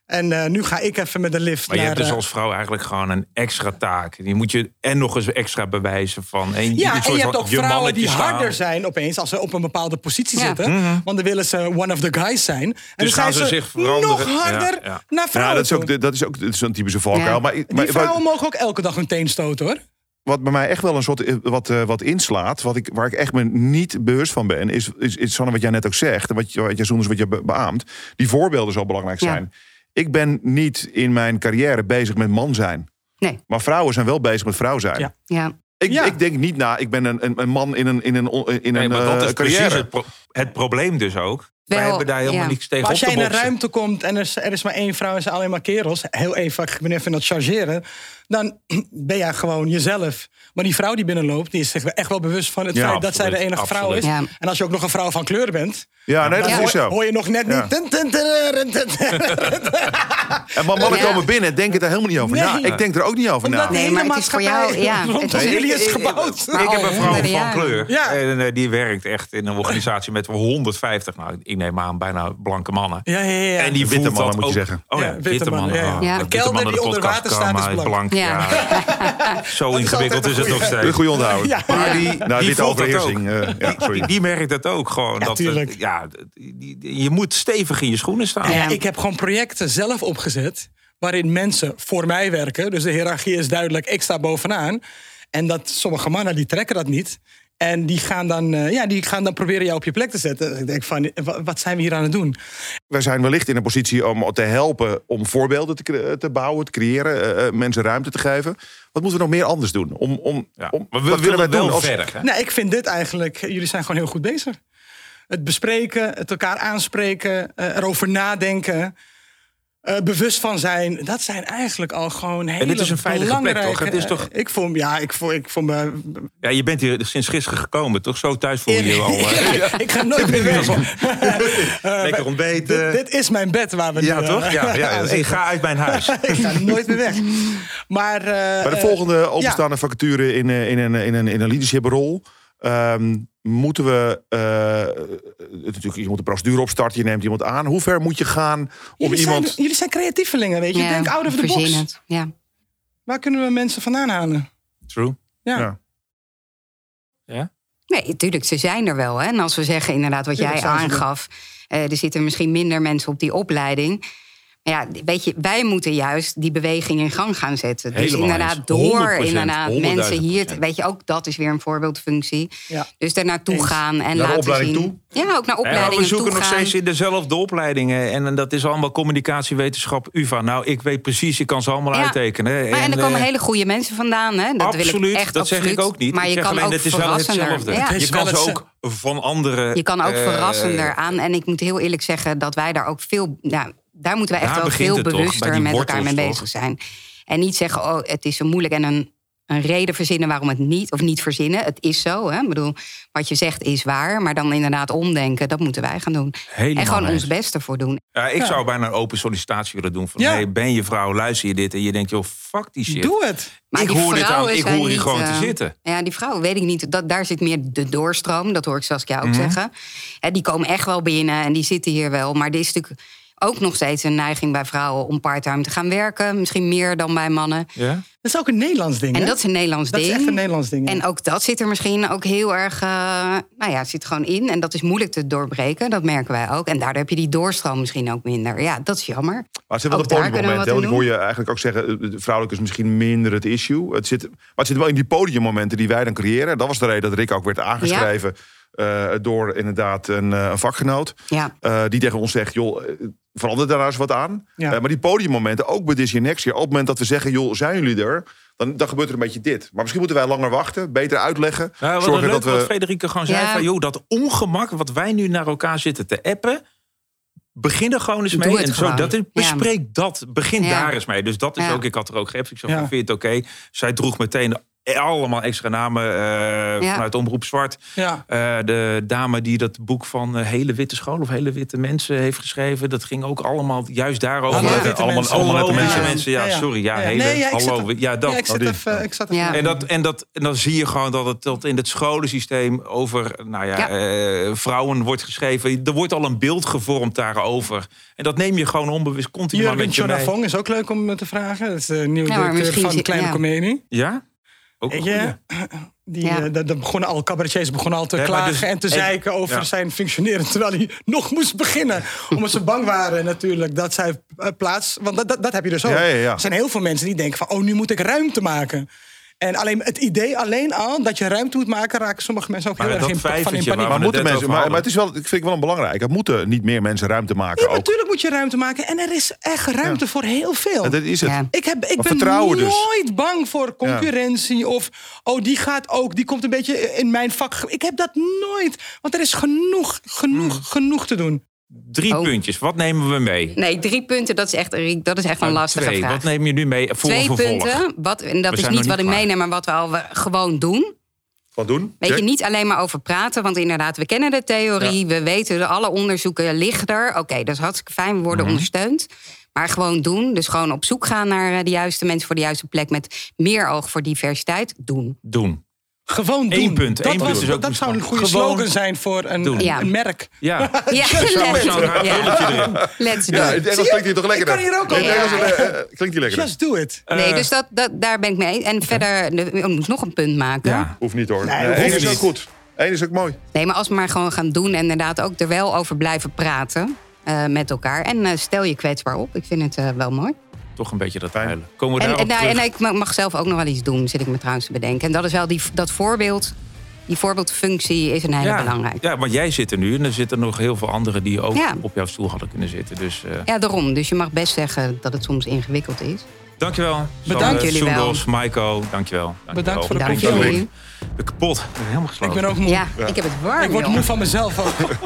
[SPEAKER 3] En eh, nu ga ik even met de lift
[SPEAKER 1] Maar je
[SPEAKER 3] naar...
[SPEAKER 1] hebt dus
[SPEAKER 3] eh,
[SPEAKER 1] als vrouw eigenlijk gewoon een extra taak. Die moet je en nog eens extra bewijzen van. En
[SPEAKER 3] Ja, en je hebt ook vrouwen die
[SPEAKER 1] staan.
[SPEAKER 3] harder zijn opeens als ze op een bepaalde positie
[SPEAKER 4] Ja.
[SPEAKER 3] zitten. Want dan willen ze one of the guys zijn. En dan
[SPEAKER 1] Mhm. gaan
[SPEAKER 3] zijn
[SPEAKER 1] ze zich veranderen.
[SPEAKER 3] nog harder
[SPEAKER 1] Ja, ja.
[SPEAKER 3] naar
[SPEAKER 2] Ja,
[SPEAKER 3] vrouwen
[SPEAKER 2] dat is ook, dat is ook dat is een typische valkuil.
[SPEAKER 4] Ja.
[SPEAKER 2] Maar,
[SPEAKER 3] Die
[SPEAKER 2] maar
[SPEAKER 3] vrouwen mogen ook elke dag hun teen stoten hoor.
[SPEAKER 2] wat bij mij echt wel een soort eh, wat, eh, wat inslaat, wat ik, waar ik echt me niet bewust van ben, is, is, is Sanne, wat jij net ook zegt, en wat, je- wat jij wat je be- beaamt, die voorbeelden zo belangrijk
[SPEAKER 4] Ja.
[SPEAKER 2] Ik ben niet in mijn carrière bezig met man zijn.
[SPEAKER 4] Nee.
[SPEAKER 2] Maar vrouwen zijn wel bezig met vrouw zijn.
[SPEAKER 3] Ja.
[SPEAKER 4] Ja.
[SPEAKER 2] Ik,
[SPEAKER 3] Ja.
[SPEAKER 2] ik denk niet na, ik ben een, een, een man in een, in een, in
[SPEAKER 1] Nee,
[SPEAKER 2] een
[SPEAKER 1] maar dat
[SPEAKER 2] eh,
[SPEAKER 1] is precies
[SPEAKER 2] carrière.
[SPEAKER 1] het, pro- het probleem dus ook. Wij
[SPEAKER 4] Wel,
[SPEAKER 1] hebben daar helemaal
[SPEAKER 4] ja.
[SPEAKER 1] niks tegen
[SPEAKER 3] Maar als jij in een ruimte komt en er is, er is maar één vrouw en ze zijn alleen maar kerels, heel even, ik ben even aan het chargeren, dan ben jij gewoon jezelf. Maar die vrouw die binnenloopt, die is zich echt wel bewust van het
[SPEAKER 2] Ja,
[SPEAKER 3] feit dat zij de
[SPEAKER 1] absoluut,
[SPEAKER 3] enige vrouw is.
[SPEAKER 4] Ja.
[SPEAKER 3] En als je ook nog een vrouw van kleur bent,
[SPEAKER 2] Ja, nee, dat is
[SPEAKER 3] hoor,
[SPEAKER 2] zo.
[SPEAKER 3] hoor je nog net
[SPEAKER 2] Ja.
[SPEAKER 3] niet.
[SPEAKER 2] En maar mannen komen binnen en denken daar helemaal niet over na. Ik denk er ook niet over na.
[SPEAKER 3] de
[SPEAKER 4] Nee, maar het is voor jou, ja, het
[SPEAKER 3] rondom
[SPEAKER 4] is-
[SPEAKER 3] jullie is gebouwd.
[SPEAKER 1] Ik heb een vrouw van kleur. En eh, die werkt echt in een organisatie met 150, nou, ik neem aan, bijna blanke mannen.
[SPEAKER 3] Ja, ja, ja.
[SPEAKER 1] En die
[SPEAKER 2] Witte mannen, moet je zeggen.
[SPEAKER 1] Oh ja, witte, mannen. witte
[SPEAKER 3] kelder
[SPEAKER 1] mannen,
[SPEAKER 3] die
[SPEAKER 1] de
[SPEAKER 3] onder water staat is blank.
[SPEAKER 4] Ja.
[SPEAKER 1] Zo ingewikkeld is het nog steeds.
[SPEAKER 2] Een goede onthouden.
[SPEAKER 3] Ja.
[SPEAKER 1] Maar die,
[SPEAKER 2] Nou,
[SPEAKER 1] die
[SPEAKER 2] witte
[SPEAKER 1] voelt dat ook.
[SPEAKER 2] overheersing. eh, ja, sorry.
[SPEAKER 1] Die, die merkt het ook gewoon.
[SPEAKER 3] Ja,
[SPEAKER 1] dat, het- ja, die, die- je moet stevig in je schoenen staan.
[SPEAKER 3] Ja,
[SPEAKER 4] Ja.
[SPEAKER 3] ik heb gewoon projecten zelf opgezet waarin mensen voor mij werken. Dus de hiërarchie is duidelijk, ik sta bovenaan. En dat sommige mannen die trekken dat niet. En die gaan dan, eh, ja, die gaan dan proberen jou op je plek te zetten. Dus ik denk van, wa- wat zijn we hier aan het doen?
[SPEAKER 2] Wij zijn wellicht in een positie om te helpen om voorbeelden te, te bouwen, te creëren, eh, eh, mensen ruimte te geven. Wat moeten we nog meer anders doen? Om, om,
[SPEAKER 1] Ja.
[SPEAKER 2] om, wat
[SPEAKER 1] willen
[SPEAKER 2] wij
[SPEAKER 1] wel
[SPEAKER 2] als-
[SPEAKER 1] verder. Hè?
[SPEAKER 3] Nou, ik vind dit eigenlijk, jullie zijn gewoon heel goed bezig. Het bespreken, het elkaar aanspreken, eh, erover nadenken. Eh, bewust van zijn, dat zijn eigenlijk al gewoon hele
[SPEAKER 1] dit is een veilige plek, toch? Het is toch-
[SPEAKER 3] eh, Ik voel, ja, ik voel, ik voel me
[SPEAKER 1] Ja, je bent hier sinds gisteren gekomen, toch? Zo thuis voel je je al.
[SPEAKER 3] ik ga nooit meer weg.
[SPEAKER 1] Lekker ontbeten.
[SPEAKER 3] Dit, dit is mijn bed waar we
[SPEAKER 1] ja,
[SPEAKER 3] nu...
[SPEAKER 1] toch?
[SPEAKER 3] eh,
[SPEAKER 1] Ja, ja. Hey,
[SPEAKER 3] zitten.
[SPEAKER 1] ga uit mijn huis.
[SPEAKER 3] ik ga nooit meer weg. Maar... eh,
[SPEAKER 2] Bij de
[SPEAKER 3] eh,
[SPEAKER 2] volgende openstaande vacature in, eh, in, een, in, een, in een leadership Ehm, moeten we, eh, het natuurlijk, je moet de procedure opstarten, je neemt iemand aan. Hoe ver moet je gaan om
[SPEAKER 3] Jullie,
[SPEAKER 2] iemand...
[SPEAKER 3] zijn, jullie zijn creatievelingen, weet je.
[SPEAKER 4] Ja,
[SPEAKER 3] Denk out of the box.
[SPEAKER 4] Ja.
[SPEAKER 3] Waar kunnen we mensen vandaan halen?
[SPEAKER 1] True.
[SPEAKER 3] Ja.
[SPEAKER 2] Ja.
[SPEAKER 4] Nee, natuurlijk, ze zijn er wel. Hè? En als we zeggen inderdaad wat jij aangaf... eh, er zitten misschien minder mensen op die opleiding... Maar ja, weet je, wij moeten juist die beweging in gang gaan zetten. Dus
[SPEAKER 1] Helemaal
[SPEAKER 4] inderdaad,
[SPEAKER 1] eens.
[SPEAKER 4] door
[SPEAKER 1] 100%,
[SPEAKER 4] inderdaad
[SPEAKER 1] 100.000%.
[SPEAKER 4] mensen hier... te- Weet je, ook dat is weer een voorbeeldfunctie.
[SPEAKER 3] Ja.
[SPEAKER 4] Dus daar naartoe gaan en
[SPEAKER 2] de
[SPEAKER 4] laten
[SPEAKER 2] opleiding
[SPEAKER 4] zien. Ja, ook naar
[SPEAKER 1] Ja,
[SPEAKER 4] opleidingen
[SPEAKER 1] we zoeken
[SPEAKER 4] toe
[SPEAKER 1] nog
[SPEAKER 4] gaan.
[SPEAKER 1] steeds in dezelfde opleidingen. En dat is allemaal communicatiewetenschap, UvA. Nou, ik weet precies, ik kan ze allemaal
[SPEAKER 4] Ja.
[SPEAKER 1] uittekenen.
[SPEAKER 4] Maar en er komen
[SPEAKER 1] eh,
[SPEAKER 4] hele goede mensen vandaan. Hè? Dat wil
[SPEAKER 1] absoluut,
[SPEAKER 4] ik echt
[SPEAKER 1] dat zeg
[SPEAKER 4] absoluut.
[SPEAKER 1] ik ook niet.
[SPEAKER 4] Maar
[SPEAKER 1] ik
[SPEAKER 4] je
[SPEAKER 1] zeg
[SPEAKER 4] kan
[SPEAKER 1] alleen,
[SPEAKER 4] ook
[SPEAKER 1] het is wel
[SPEAKER 4] verrassender.
[SPEAKER 1] hetzelfde.
[SPEAKER 4] Ja.
[SPEAKER 3] Het
[SPEAKER 1] Je kan ze ook van andere...
[SPEAKER 4] Je kan ook
[SPEAKER 1] eh,
[SPEAKER 4] verrassender aan. En ik moet heel eerlijk zeggen dat wij daar ook veel. Ja, daar moeten we echt
[SPEAKER 1] Daar
[SPEAKER 4] wel veel
[SPEAKER 1] toch,
[SPEAKER 4] bewuster met elkaar mee bezig
[SPEAKER 1] toch?
[SPEAKER 4] zijn. En niet zeggen, oh, het is zo moeilijk en een, een reden verzinnen waarom het niet, of niet verzinnen. Het is zo. Hè? Ik bedoel, wat je zegt is waar, maar dan inderdaad omdenken, dat moeten wij gaan doen.
[SPEAKER 1] Helemaal
[SPEAKER 4] en gewoon
[SPEAKER 1] eens.
[SPEAKER 4] ons best ervoor doen.
[SPEAKER 1] Ja, ik zou bijna een open sollicitatie willen doen. Van,
[SPEAKER 3] Ja.
[SPEAKER 1] hey, ben je vrouw, luister je dit? En je denkt, joh, fuck die shit.
[SPEAKER 3] Doe het.
[SPEAKER 4] Maar
[SPEAKER 1] ik
[SPEAKER 4] die
[SPEAKER 1] hoor dit aan, ik hoor hier
[SPEAKER 4] niet,
[SPEAKER 1] gewoon te
[SPEAKER 4] eh,
[SPEAKER 1] zitten.
[SPEAKER 4] Ja, die vrouwen weet ik niet. Dat, daar zit meer de doorstroom. Dat hoor ik Saskia ook
[SPEAKER 1] Mhm.
[SPEAKER 4] zeggen. Hè, die komen echt wel binnen en die zitten hier wel. Maar er is natuurlijk ook nog steeds een neiging bij vrouwen om parttime te gaan werken. Misschien meer dan bij mannen.
[SPEAKER 1] Ja?
[SPEAKER 3] Dat is ook een Nederlands ding.
[SPEAKER 4] En
[SPEAKER 3] hè?
[SPEAKER 4] dat is een Nederlands
[SPEAKER 3] Dat
[SPEAKER 4] ding.
[SPEAKER 3] is echt een Nederlands ding. ja.
[SPEAKER 4] En ook dat zit er misschien ook heel erg, eh, nou ja, zit gewoon in. En dat is moeilijk te doorbreken, dat merken wij ook. En daardoor heb je die doorstroom misschien ook minder. Ja, dat is jammer.
[SPEAKER 2] Maar het zit wel
[SPEAKER 4] Ook we
[SPEAKER 2] hè,
[SPEAKER 4] in
[SPEAKER 2] Want ik hoor je eigenlijk ook zeggen, eh, vrouwelijk is misschien minder het issue. Het zit, maar het zit wel in die podiummomenten die wij dan creëren. Dat was de reden dat Rick ook werd aangeschreven eh, door inderdaad een, eh, een vakgenoot.
[SPEAKER 4] Ja.
[SPEAKER 2] eh, die tegen ons zegt, joh, eh, verander daar nou eens wat aan.
[SPEAKER 3] Ja.
[SPEAKER 2] Eh, maar die podiummomenten, ook bij Disney Next Year. Op het moment dat we zeggen, joh, zijn jullie er? Dan, dan gebeurt er een beetje dit. Maar misschien moeten wij langer wachten, beter uitleggen.
[SPEAKER 1] Nou, wat
[SPEAKER 2] zorgen
[SPEAKER 1] leuk
[SPEAKER 2] dat we...
[SPEAKER 1] wat Frederike gewoon zei.
[SPEAKER 4] Ja.
[SPEAKER 1] Van, joh, dat ongemak wat wij nu naar elkaar zitten te appen. Begin er gewoon eens
[SPEAKER 4] Doe
[SPEAKER 1] mee.
[SPEAKER 4] het
[SPEAKER 1] En zo, dat is,
[SPEAKER 4] Ja.
[SPEAKER 1] bespreek dat. Begin
[SPEAKER 4] Ja.
[SPEAKER 1] daar eens mee. Dus dat is
[SPEAKER 4] Ja.
[SPEAKER 1] ook, ik had er ook geappt. Ik zei, vind je het oké? Zij droeg meteen allemaal extra namen eh,
[SPEAKER 4] Ja.
[SPEAKER 1] vanuit Omroep Zwart.
[SPEAKER 3] Ja.
[SPEAKER 1] Eh, de dame die dat boek van eh, Hele Witte School of Hele Witte Mensen heeft geschreven. Dat ging ook allemaal juist daarover.
[SPEAKER 3] Allemaal
[SPEAKER 1] Eh,
[SPEAKER 3] witte
[SPEAKER 1] allemaal,
[SPEAKER 3] mensen.
[SPEAKER 1] allemaal nette
[SPEAKER 3] Hallo,
[SPEAKER 1] mensen.
[SPEAKER 3] ja.
[SPEAKER 1] mensen. Ja,
[SPEAKER 3] Ja, ja.
[SPEAKER 1] sorry. Ja,
[SPEAKER 3] Ja, ja.
[SPEAKER 1] hele,
[SPEAKER 3] Nee, ja,
[SPEAKER 1] hallo.
[SPEAKER 3] zat
[SPEAKER 1] ja, dat.
[SPEAKER 3] Ja, ik zat
[SPEAKER 2] Oh, die.
[SPEAKER 3] even... Ik zat even
[SPEAKER 4] Ja.
[SPEAKER 1] En, dat, en, dat, en dan zie je gewoon dat het tot in het scholensysteem over nou ja,
[SPEAKER 4] Ja.
[SPEAKER 1] eh, vrouwen wordt geschreven. Er wordt al een beeld gevormd daarover. En dat neem je gewoon onbewust continu maar
[SPEAKER 3] Jurgen
[SPEAKER 1] met je mee.
[SPEAKER 3] Is ook leuk om te vragen. Dat is de nieuwe
[SPEAKER 4] Ja,
[SPEAKER 3] directeur van Kleine
[SPEAKER 4] ja.
[SPEAKER 3] Comedie.
[SPEAKER 1] Ja? Ook een goeie.
[SPEAKER 3] die,
[SPEAKER 4] Ja.
[SPEAKER 3] eh, dat, begonnen al, cabaretiers begonnen al te
[SPEAKER 1] Nee,
[SPEAKER 3] klagen
[SPEAKER 1] dus-
[SPEAKER 3] en te
[SPEAKER 1] en-
[SPEAKER 3] zeiken over
[SPEAKER 1] ja.
[SPEAKER 3] zijn functioneren. Terwijl hij nog moest beginnen. Omdat ze bang waren natuurlijk dat zij eh, plaats... Want dat, dat, dat heb je dus ook.
[SPEAKER 2] Ja, ja, ja.
[SPEAKER 3] Er zijn heel veel mensen die denken van... oh, nu moet ik ruimte maken. En alleen het idee alleen al dat je ruimte moet maken... raken sommige mensen ook
[SPEAKER 1] Maar
[SPEAKER 3] heel erg in, van in paniek.
[SPEAKER 2] Maar, moeten
[SPEAKER 1] het
[SPEAKER 2] mensen, maar, het is wel, ik vind ik wel een belangrijk. Er moeten niet meer mensen ruimte maken.
[SPEAKER 3] Ja,
[SPEAKER 2] ook.
[SPEAKER 3] natuurlijk moet je ruimte maken. En er is echt ruimte voor heel veel.
[SPEAKER 2] En dat is het.
[SPEAKER 4] Ja.
[SPEAKER 3] Ik, heb, ik ben
[SPEAKER 2] dus.
[SPEAKER 3] nooit bang voor concurrentie. Of, oh, die gaat ook, die komt een beetje in mijn vak. Ik heb dat nooit. Want er is genoeg, genoeg,
[SPEAKER 2] Hmm.
[SPEAKER 3] genoeg te doen.
[SPEAKER 1] Drie
[SPEAKER 4] Oh.
[SPEAKER 1] puntjes. Wat nemen we mee?
[SPEAKER 4] Nee, drie punten, dat is echt, dat is echt een
[SPEAKER 1] Nou,
[SPEAKER 4] lastige
[SPEAKER 1] twee.
[SPEAKER 4] vraag.
[SPEAKER 1] Wat neem je nu mee voor
[SPEAKER 4] Twee punten, wat, en dat
[SPEAKER 1] We
[SPEAKER 4] is niet wat ik
[SPEAKER 1] niet
[SPEAKER 4] meeneem, maar wat we al we gewoon doen.
[SPEAKER 2] Wat doen?
[SPEAKER 4] Weet je, niet alleen maar over praten, want inderdaad, we kennen de theorie, we weten, alle onderzoeken liggen er. Oké, dat is hartstikke fijn, we worden
[SPEAKER 1] Mhm.
[SPEAKER 4] ondersteund. Maar gewoon doen, dus gewoon op zoek gaan naar eh, de juiste mensen voor de juiste plek met meer oog voor diversiteit, doen.
[SPEAKER 1] Doen.
[SPEAKER 3] Gewoon doen.
[SPEAKER 1] Eén punt,
[SPEAKER 3] Dat,
[SPEAKER 1] één
[SPEAKER 3] was-
[SPEAKER 1] punt is ook
[SPEAKER 3] dat zou een goede
[SPEAKER 1] gewoon
[SPEAKER 3] slogan zijn voor een, een,
[SPEAKER 4] Ja.
[SPEAKER 3] een merk.
[SPEAKER 1] Ja.
[SPEAKER 4] Ja, let's, do
[SPEAKER 2] Ja, in
[SPEAKER 4] it.
[SPEAKER 2] het Engels klinkt hij toch lekker.
[SPEAKER 3] Ik kan hier ook al-
[SPEAKER 2] eh, eh, klinkt hij lekker.
[SPEAKER 3] Just do it.
[SPEAKER 4] Nee, dus dat, dat, daar ben ik mee. En verder, de- ik moest nog een punt maken.
[SPEAKER 1] Ja.
[SPEAKER 2] Hoeft niet hoor.
[SPEAKER 3] Nee,
[SPEAKER 2] Eén is
[SPEAKER 1] niet.
[SPEAKER 2] ook goed. Eén is ook mooi.
[SPEAKER 4] Nee, maar als we maar gewoon gaan doen en inderdaad ook er wel over blijven praten eh, met elkaar. En eh, stel je kwetsbaar op. Ik vind het eh, wel mooi.
[SPEAKER 1] Toch een beetje dat huilen. Komen we
[SPEAKER 4] En, en, nou,
[SPEAKER 1] terug?
[SPEAKER 4] en ik ma- mag zelf ook nog wel iets doen, zit ik me trouwens te bedenken. En dat is wel die, dat voorbeeld, die voorbeeldfunctie is een hele
[SPEAKER 1] ja,
[SPEAKER 4] belangrijke.
[SPEAKER 1] ja, want jij zit er nu en er zitten nog heel veel anderen die ook
[SPEAKER 4] Ja.
[SPEAKER 1] op jouw stoel hadden kunnen zitten. Dus eh,
[SPEAKER 4] Ja, daarom. Dus je mag best zeggen dat het soms ingewikkeld is.
[SPEAKER 1] dankjewel.
[SPEAKER 3] Bedankt
[SPEAKER 1] Sander,
[SPEAKER 4] jullie wel.
[SPEAKER 1] Maiko, dankjewel. dankjewel.
[SPEAKER 3] Bedankt voor de
[SPEAKER 4] jullie.
[SPEAKER 1] Ik ben kapot. Ik ben helemaal
[SPEAKER 3] Ik
[SPEAKER 1] gesloten.
[SPEAKER 3] ben ook moe.
[SPEAKER 4] Ja, ik heb het warm.
[SPEAKER 3] Ik word moe van mezelf ook.